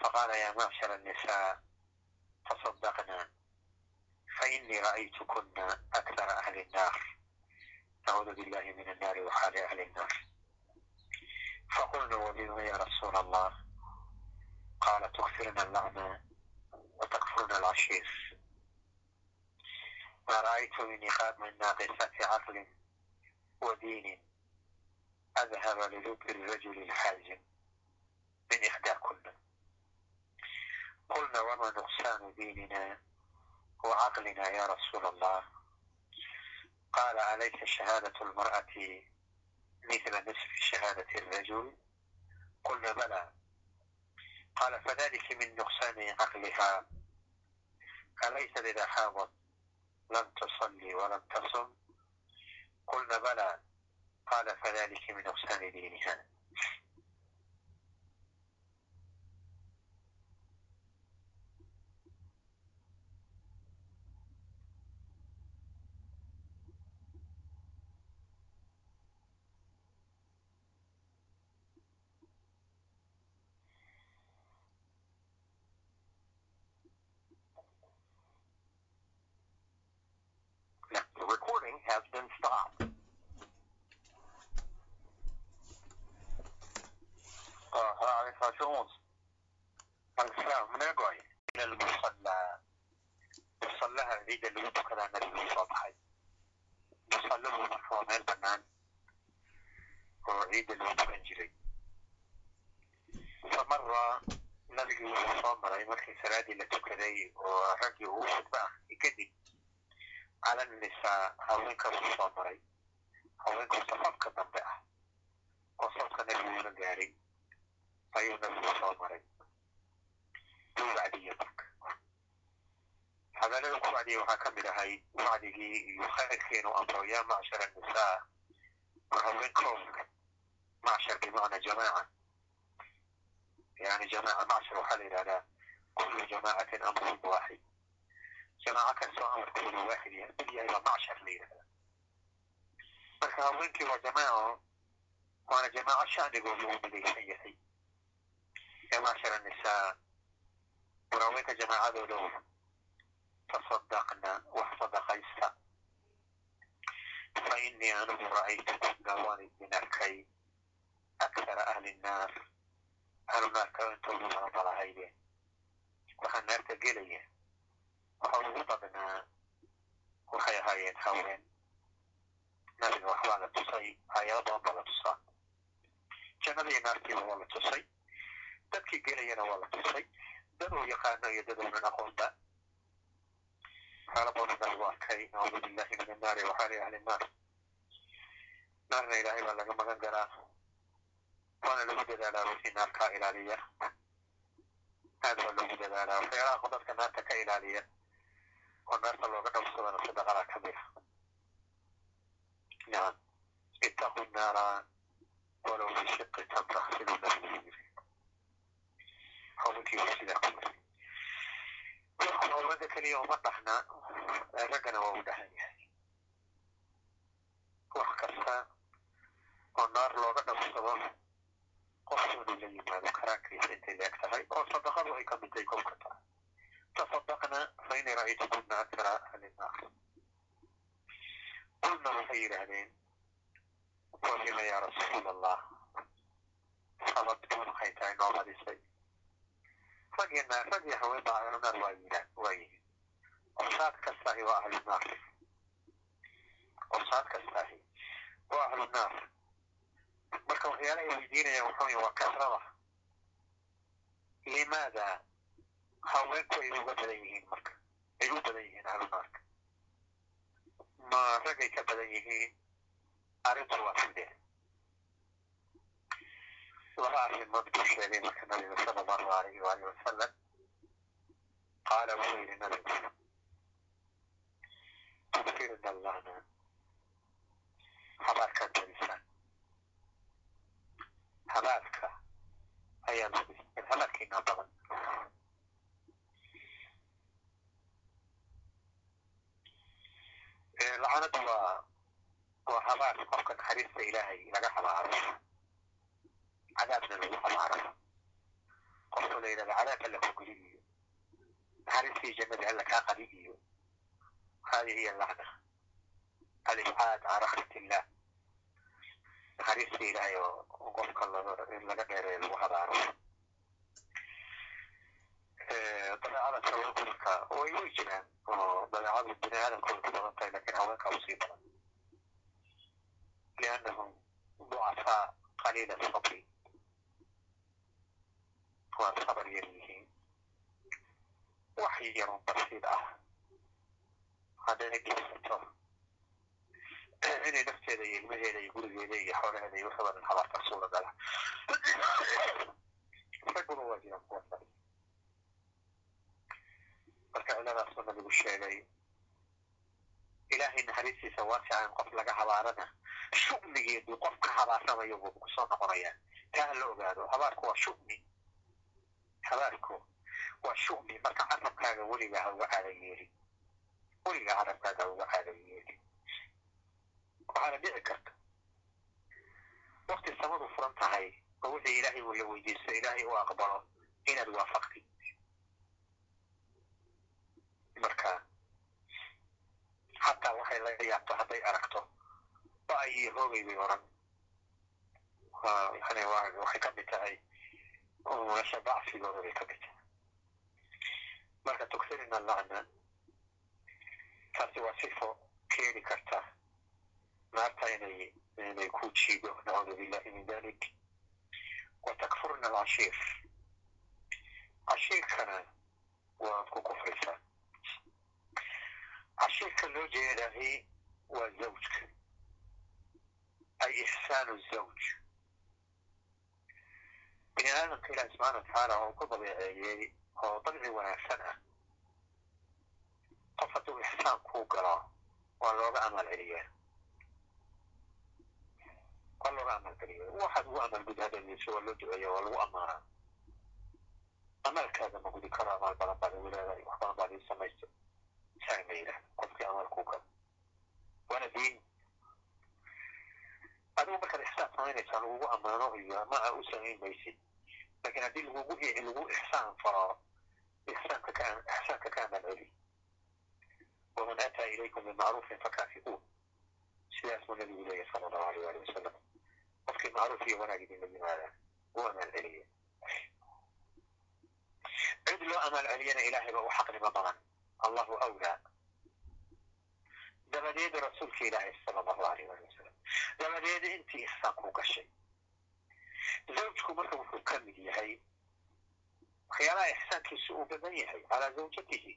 فقال يا معشر النساء تصدقنا فإني رأيتكن أكثر أهل النار أعوذ بالله من النار وحال أهل النار فقلنا وبما يا رسول الله قال تكثرنا اللعنة وتكفرنا العشير ما رأيت من إخاب عقل ودين أذهب للب الرجل الحازم من إحداكن قلنا وما نقصان ديننا وعقلنا يا رسول الله قال عليك شهادة المرأة مثل نصف شهادة الرجل قلنا بلى قال فذلك من نقصان عقلها أليس إذا حاضت لم تصلي ولم تصم قلنا بلى قال فذلك من نقصان دينها jamaacatin amrun waaxid jamaaco kastoo amarkooda waaxid mid yahay baa macshar la yidhahda marka haweenkii waa jamaaco waana jamaaco shanigooda uu midaysan yahay ya macshar annisaa warhaweenka jamaacadoodow tasadaqna wax sadaqaysta fa innii anigu ra'aytukuna waan idin arkay akthara ahli nnaar ahlu naarka intoodu badan balahayde waxaa naarta gelaya waxa ugu badnaa waxay ahaayeen haween nabiga waxbaa la tusay aayado badan baa la tusaa jannadii naartiiba waa la tusay dadkii gelayana waa la tusay dad uu yaqaano iyo dad uunan aqoonba waxyaala badan nabigu arkay nacuudu billahi min annaari waxaali ahli nnaar naarna ilaahay baa laga magan galaa waana lagu dadaalaa wixii naarkaa ilaaliya aad baa loogu dadaalaa waxyaalaha dadka naarta ka ilaaliya oo naarta looga dhowsadana sadaqadaa ka mid a nacam ittaqu naara walow bishiqi tamra siduu nabigu yiri haweenkiibu sidaa ku yiri haweenka keliya uma dhahna raggana waa u dhahan yahay wax kasta oo naar looga dhowsado qofkoodu la yimaado karaankiisa intay leeg tahay oo sadaqadu ay ka midtay kolka tahay tasadaqna fa inii ra'aytukuna akthara ahli nnaar. qulna waxay yidhaahdeen walima yaa rasuul allah sababtu maxay tahay noo badisay ragina rag iyo haween baa ahlu naar waa yidhaan waa yihiin qosaad kastaahi waa ahlu naar qosaad kastaahi waa ahlu marka waxyaalahay weydiinayaan waxaa waa kasrada limaada haweenku ay uga badan yihiin marka ay u badan yihiin ahlu naarka ma ragay ka badan yihiin arrintu waa sidee laba arrimood buu sheegay marka nabiga sala allahu alayhi waalihi wasalam qaala wuxuu yidhi nabigu tudkirna allahna habaarkaad badisaan habaarka ayaa badiseen habaarkiina badan lacanadu waa waa habaar qofka naxariista ilaahay laga habaaro cadaabna lagu habaaro qofka la yidhahda cadaabka la kugeliyo naxariistii jannada alla kaa qadi iyo hadihi hiya lacna alibcaad can raxmat illah naxariista ilaahay oo qofka laga dheereeyo lagu habaaro dabeecada tawakulka way way jiraan oo dabeecadu bini aadamka way ku badan tahay laakiin haweenka u sii badan. Liannahum ducafaa qaliila sabri. Waa sabar yar yihiin. Wax yarun basiid ah. Hadday dhibsato inay nafteeda iyo ilmaheeda iyo gurigeeda iyo xoolaheeda iyo waxba dhan habaarta suuragala raguna waa jiraan kuwaas marka ciladaasuu nabigu sheegay ilaahay naxariistiisa waasica in qof laga habaarana shumnigeedu qof ka habaaramayo buu ku soo noqonayaa. Taa la ogaado habaarku waa shumi habaarku waa shumi marka carabkaaga weligaa ha uga caada yeeli. Weligaa carabkaaga ha uga caada yeeli waxaana dhici karta wakti samadu furan tahay oo wixii ilaahay la weydiisto ilaahay u aqbalo inaad waafaqtid marka xataa waxay laga yaabto hadday aragto ba ay hoogay bay oran. Yani waxay ka mid tahay meesha dacfigooda bay ka mid tahay. Marka tugsirina lacna taasi waa sifo keeni karta naarta inay ku jiido nacuudu billahi min dalik wa takfurna alcashiir cashiirkana waad ku kufraysaa cashiirka loo jeedahi waa zawjka ay ixsaanu zawj bini aadamka ilahi subxana watacaala oo ku dabeeceeyey oo dabci wanaagsan ah qof hadduu ixsaan kuu galo waa looga amal celiyaa waa looga amal celiya waxaad ugu amal gud hadaleyso waa loo duceeya waa lagu amaanaa amalkaada ma gudi karo amaal badan baad igu leedahay wax badan baad ii samaystay saa ma yidhahda qofkii amal kuu galo waana diin adigu markaad ixsaan samaynaysaa lagugu ammaano iyo ama aa u samayn maysid laakiin haddii lagugu lagu ixsaan faro ixsaanka ka ixsaanka ka amaan celi waman ataa ilaykum bimacruufin fakaafi'uun sidaas buu nabigu leeyahy sala allahu alayh waali wasalam qofkii macruuf iyo wanaag yimaada u amaan celiye cid loo amaan celiyana ilaahay ba u xaqnimo badan allahu awlaa dabadeed rasuulka ilaahay sala allahu alayh waali wasalam dabadeed intii ixsaan ku gashay zawjku marka wuxuu ka mid yahay waxyaalaha ixsaankiisu uu badan yahay. Calaa zawjatihi.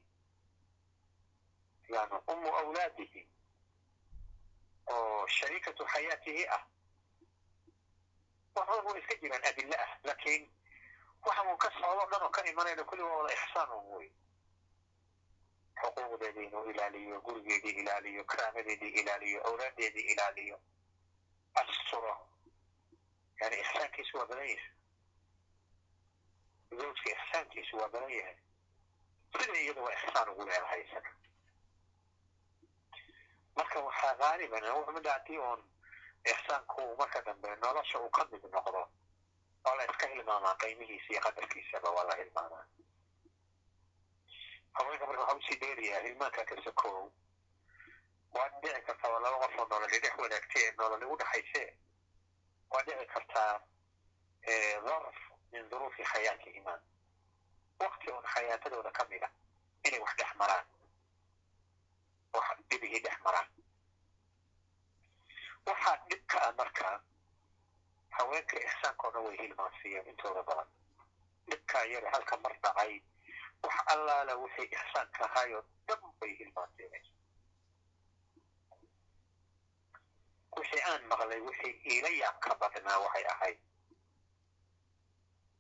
Yani umu awlaadihi oo shariikatu xayaatihi ah waxba way iska jiraan adille ah laakiin waxa uu ka socdo o dhan oo ka imanayna kulli waa wada ixsaan un wey xuquuqdeedii inuu ilaaliyo gurigeedii ilaaliyo karaamadeedii ilaaliyo awlaadeedii ilaaliyo. Asturo yani ixsaankiisu waa badan yahay. Zawjka ixsaankiisu waa badan yahay. Sida iyadu waa ixsaan ugu leedahay isaga. Marka waxaa haaliban mida haddii uun ixsaanku marka dambe nolosha uu ka mid noqdo waa la iska hilmaamaa qiimihiisa iyo qadarkiisaba waa la hilmaamaa haweenka marka waxa u sii dheeriyaa hilmaanka ka sokow waad dhici kartaa waa laba qof oo nololi dhex wadaagtee nololi u dhaxayse waa dhici kartaa darf min duruufi xayaatihima wakti un xayaatadooda ka mid a inay wax dhex maraan wax dhibihii dhex maraan waxaa dhibka ah marka haweenka dhan way hilmaansiiyeen intooda badan. Dhibkaa yare halka mar dhacay. Wax allaala wixii ixsaanka ahaayoo dhan bay hilmaansiineen wixii aan maqlay wixii iila yaabka badnaa waxay ahayd.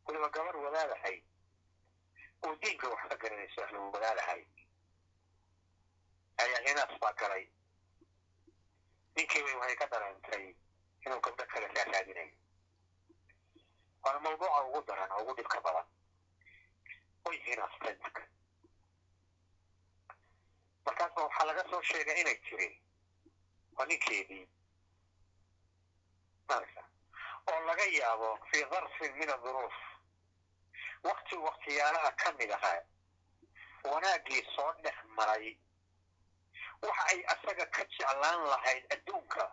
Weliba gabar wadaadahay oo diinka wax ka garanayso ahlu wadaadahay ayaa hinaas baa galay ninkiibay waxay ka dareentay inuu gabdho kale raaraadinayo waana mawduuca ugu daran oo ugu dhibka badan way hinaastay marka markaasba waxaa laga soo sheegay inay tiri waa ninkeedii oo laga yaabo fii darfin min aduruuf wakti waktiyaalaha ka mid ahaa wanaaggii soo dhex maray waxa ay asaga ka jeclaan lahayd adduunka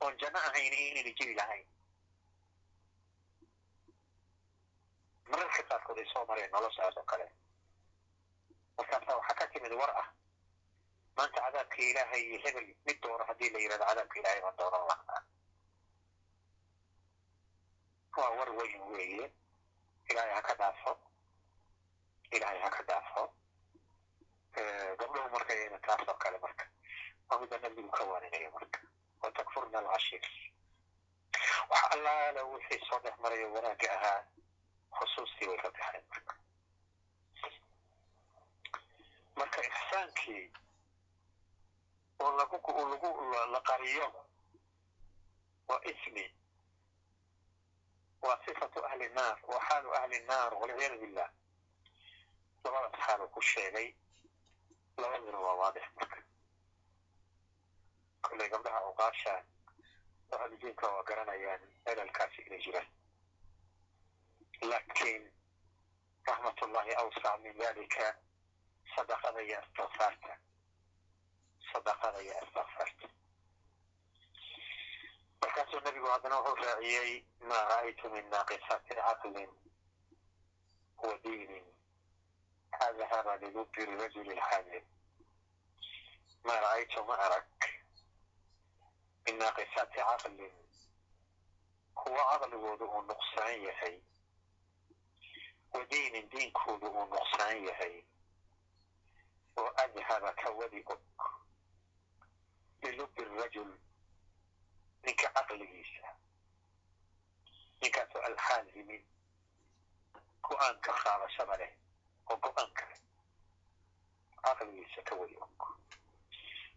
oon janno ahayn inayna jiri lahayn mararka qaarkood ay soo mareen noloshaas oo kale markaasaa waxaa ka timid war ah maanta cadaabka ilaahay iyo hebel mid doono haddii la yidhahdo cadaabka ilaahay baan doonan lahaa waa war weyn weeye ilaahay ha ka dhaafo ilaahay ha ka dhaafo gabdhuhu marka yayna taas oo kale marka waa mida nabigu ka waaninayo marka wa takfurna alcashiir wax allaala wixii soo dhex marayo wanaagga ahaa xusuustii way ka baxeen marka marka ixsaankii oo lagu la qariyo waa ismi. Waa sifatu ahli nnaar waa xaalu ahli nnaar walciyaadu billah labadaas xaal uu ku sheegay labaduna waa waadix marka kollay gabdhaha uqaasha ahludiinka waa garanayaan elalkaasi inay jiraan laakiin raxmatullahi awsac min dalika sadaqada iyo istikfaarta sadaqada iyo istikfaarta markaasuu nabigu haddana wuxuu raaciyey maa ra'aytu min naaqisaati caqlin wa diinin rajuli lxaamil maa ra'aytu ma arag min naaqisaati caqlin kuwa caqligoodu uu nuqsaan yahay wa diinin diinkoodu uu nuqsaan yahay oo adhaba ka wadi og lilubi rajul ninka caqligiisa ninkaasoo alxaalimin go'aanka qaadashada leh oo go'aanka leh caqligiisa ka wadi og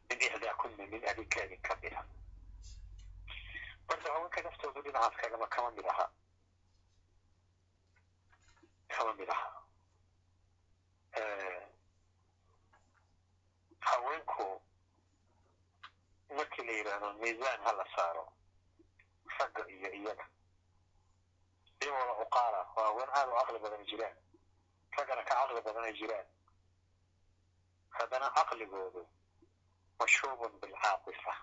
min ixdaa kunna min adinkaadin ka mid a marka haweenka naftoodu dhinacaas kagama kama mid aha kama mid aha haweenku markii la yidhaahdo miisaan ha la saaro ragga iyo iyaga iyagooda cuqaala oo haween aad u caqli badan jiraan raggana ka caqli badan ay jiraan haddana caqligoodu mashuubun bilcaadifa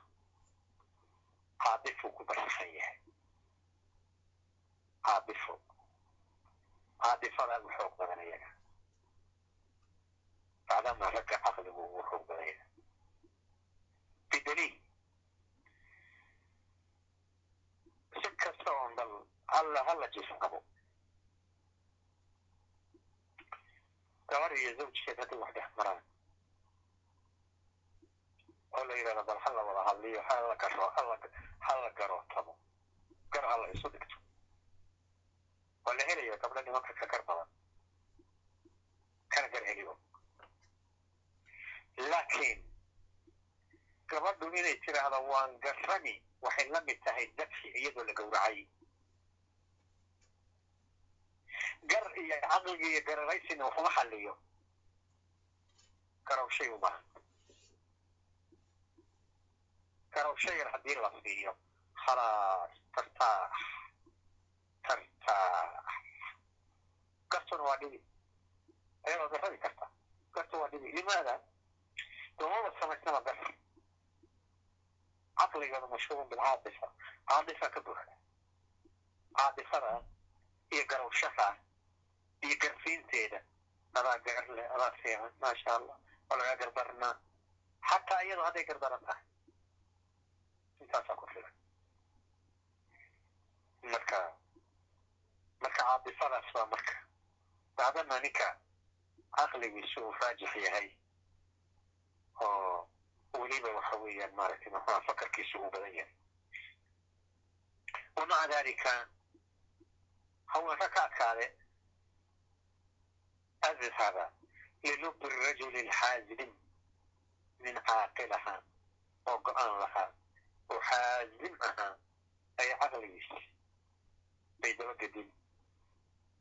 caadifuu ku barsan yahay caadifo caadifadaa u xoog badan iyaga bacdama ragga caqligu ugu xoog badan yahay bidaliil si kasta oon bal halla halla jis qabo gabar iyo zawjkeed hadday wax dhex maraan oo la yidhahdo bal hala wada hadliyo hala garo hala hala garootamo gar hala isu dhigto waa la helaya gabdho nimanka ka gar badan kana gar helibo laakiin gabadhu inay tidhaahdo waan garrani waxay la mid tahay dabxi iyadoo la gowracay gar iyo caqliga iyo gararaysina waxuma xalliyo. Garawshay uma garawsha yar haddii la siiyo. Khalaas tartaax tartaax. Gartuna waa dhibi. Ayadoo garrabi karta. Gartu waa dhibi. Limaada doomada samaysnaba gar. Caqligooda mashhuurun bilcaadifa caadifa ka buuxa. Caadifada iyo garawshaha iyo garsiinteeda adaa garle adaa fiican maasha allah waa lagaa gardarnaa xataa iyadoo hadday gardaran tahay intaasaa ku filan marka marka caadifadaas waa marka bacdama ninka caqligiisu uu raajix yahay oo weliba waxa weeyaan maaragtay maxaa fakarkiisu uu badan yahay wamaca dalika haweenka ka adkaade adhaba lilubi rajuli lxaazim min caaqilaha oo go'aan lahaa oo xaazim ahaa ay caqligiis bay dabagedin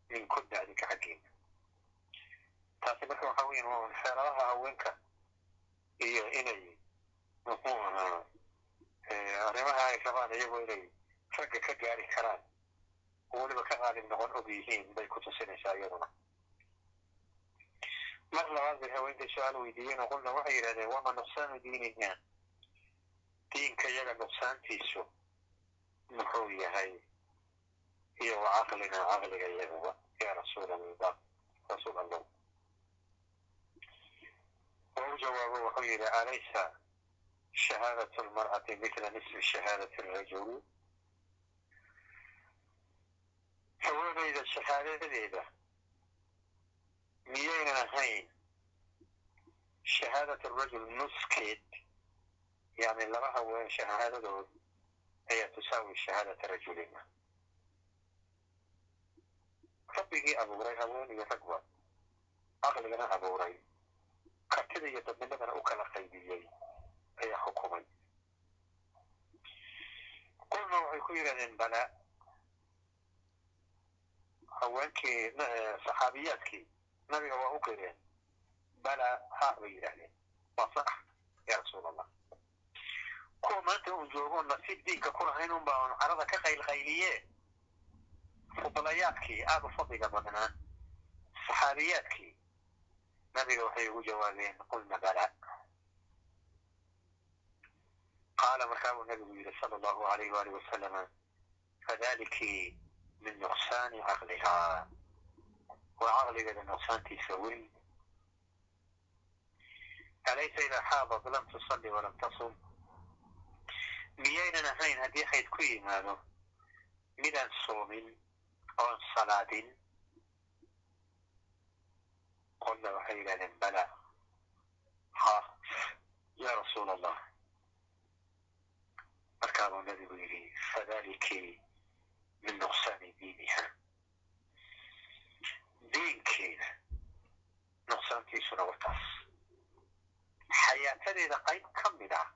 min ku dacdinka xaggeena taasi marka waxa weyan waa xeeladaha haweenka iyo inay muxuu ahaa arrimaha ay rabaan iyagoo inay ragga ka gaari karaan oo weliba ka qaalib noqon og yihiin bay ku tusinaysaa iyaduna mar labaad bay haweenkay su'aal weydiiyeen oo qulna waxay yidhahdeen wama nuqsaanu diinina diinka iyaga nuqsaantiisu muxuu yahay iyo wa caqlina caqliga iyaguba ya rasuul allah rasuul allah wau jawaabo wuxuu yidhi alaysa shahaadat lmar'ati mila nisfi shahaadat rajul haweenayda shahaadadeeda miyaynan ahayn shahaadat rajul nuskeed yani laba haween shahaadadood ayaa tusaawi shahaadata rajulina rabbigii abuuray haween iyo ragba caqligana abuuray kartida iyo dadnimadana u kala qaybiyey ayaa xukumay qulna waxay ku yidhahdeen bala haweenkii saxaabiyaadkii nabiga waa u qireen bala ha bay yidhahdeen waa sax ya rasuul allah kuwa maanta uu joogo nasiib diinka ku lahayn un baa carada ka qaylqayliye fudlayaadkii aada u fadliga badnaa saxaabiyaadkii nabiga waxay ugu jawaabeen qulna bala qaala markaa buu nabigu yidhi sala allahu alayh waalih wasalama fadaliki min nuqsaani caqlihaa waa caqligeeda nuqsaantiisa weyn alaysa idaa xaadad lam tusalli walam tasum miyaynan ahayn haddii xayd ku yimaado midaan soomin oon salaadin qolna waxay yidhahdeen bala ha ya rasuul allah markaabuu nabigu yidhi fadaliki min nuqsaani diiniha diinkeeda nuqsaantiisuna wataas xayaatadeeda qayb ka mid ah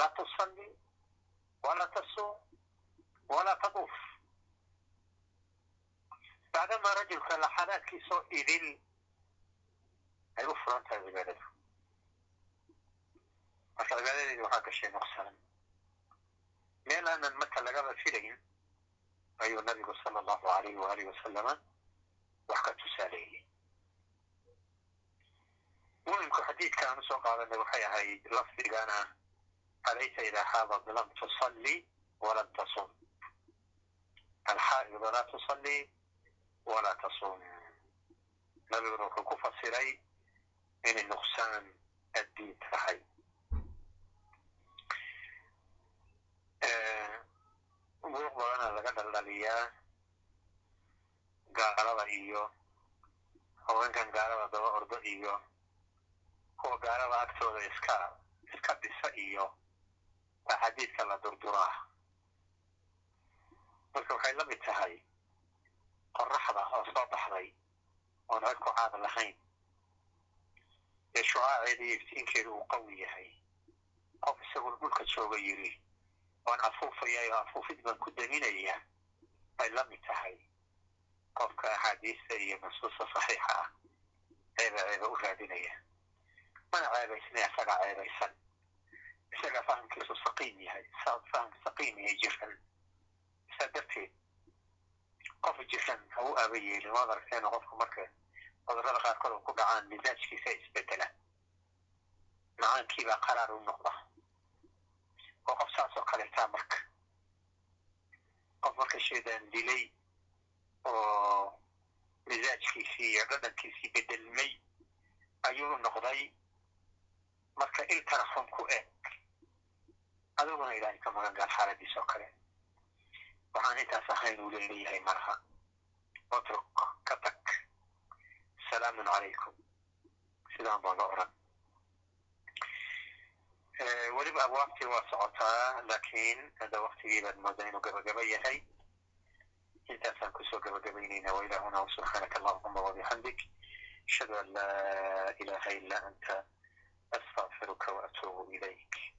laa tusalli walaa tasuum walaa taduuf bacdamaa rajulka laxadaadkiisoo idil ay u furan tahay cibaadadu marka cibaadadeedi waxaa gashay nuqsaan meel aanan marka lagaba filayn ayuu nabigu sala allahu alayh waalihi wasalama wax ka tusaaleeyey muhimku xadiidka aan u soo qaadanay waxay ahayd lafdigana alaysa idaa xaabad lam tusalli walam tasum alxaa'idu laa tusalli walaa tasum nabiguna wuxuu ku fasiray inay nuqsaan addiin tahay buuq badana laga dhaldhaliyaa gaalada iyo haweenkan gaalada daba ordo iyo kuwa gaalada agtooda iska iska dhisa iyo axaadiidka la durduraa marka waxay la mid tahay qoraxda oo soo baxday oon cid ku caad lahayn ee shucaaceeda iyo iftiinkeeda uu qawi yahay qof isagoo dhulka jooga yiri waan afuufayaa oo afuufid baan ku daminaya bay la mid tahay qofka axaadiista iyo nasuusta saxiixa ah ceeba ceeba u raadinaya. Mana ceebaysnay isagaa ceebaysan. Isagaa fahamkiisu saqiim yahay faham saqiim yahay jiran saa darteed qof jiran ha u aba yeelin waad aragteen qofka marka cudurrada qaarkood oo ku dhacaan misaajkiisa isbedela macaankiibaa qaraar u noqda. Oo qof saas oo kaleetaa marka. Qof marka shaydaan dilay oo misaajkiisii iyo dhadhankiisii bedelmay ayuu noqday marka il tarafon ku eg adiguna ilaahay ka magan gaal xaaladiis oo kale waxaan intaas ahayn uu leeleeyahay malaha otruk ka tag salaamun calaykum sidaan baa la odhan weliba abwaabtii waa socotaa laakiin hadda waktigii baad moodaa inuu gabagaba yahay intaasaan ku soo gabagabaynayna wailahuna subxaanaka allahuma wabixamdik ashhadu an laa ilaha ila anta astaqfiruka waatuubu ilayk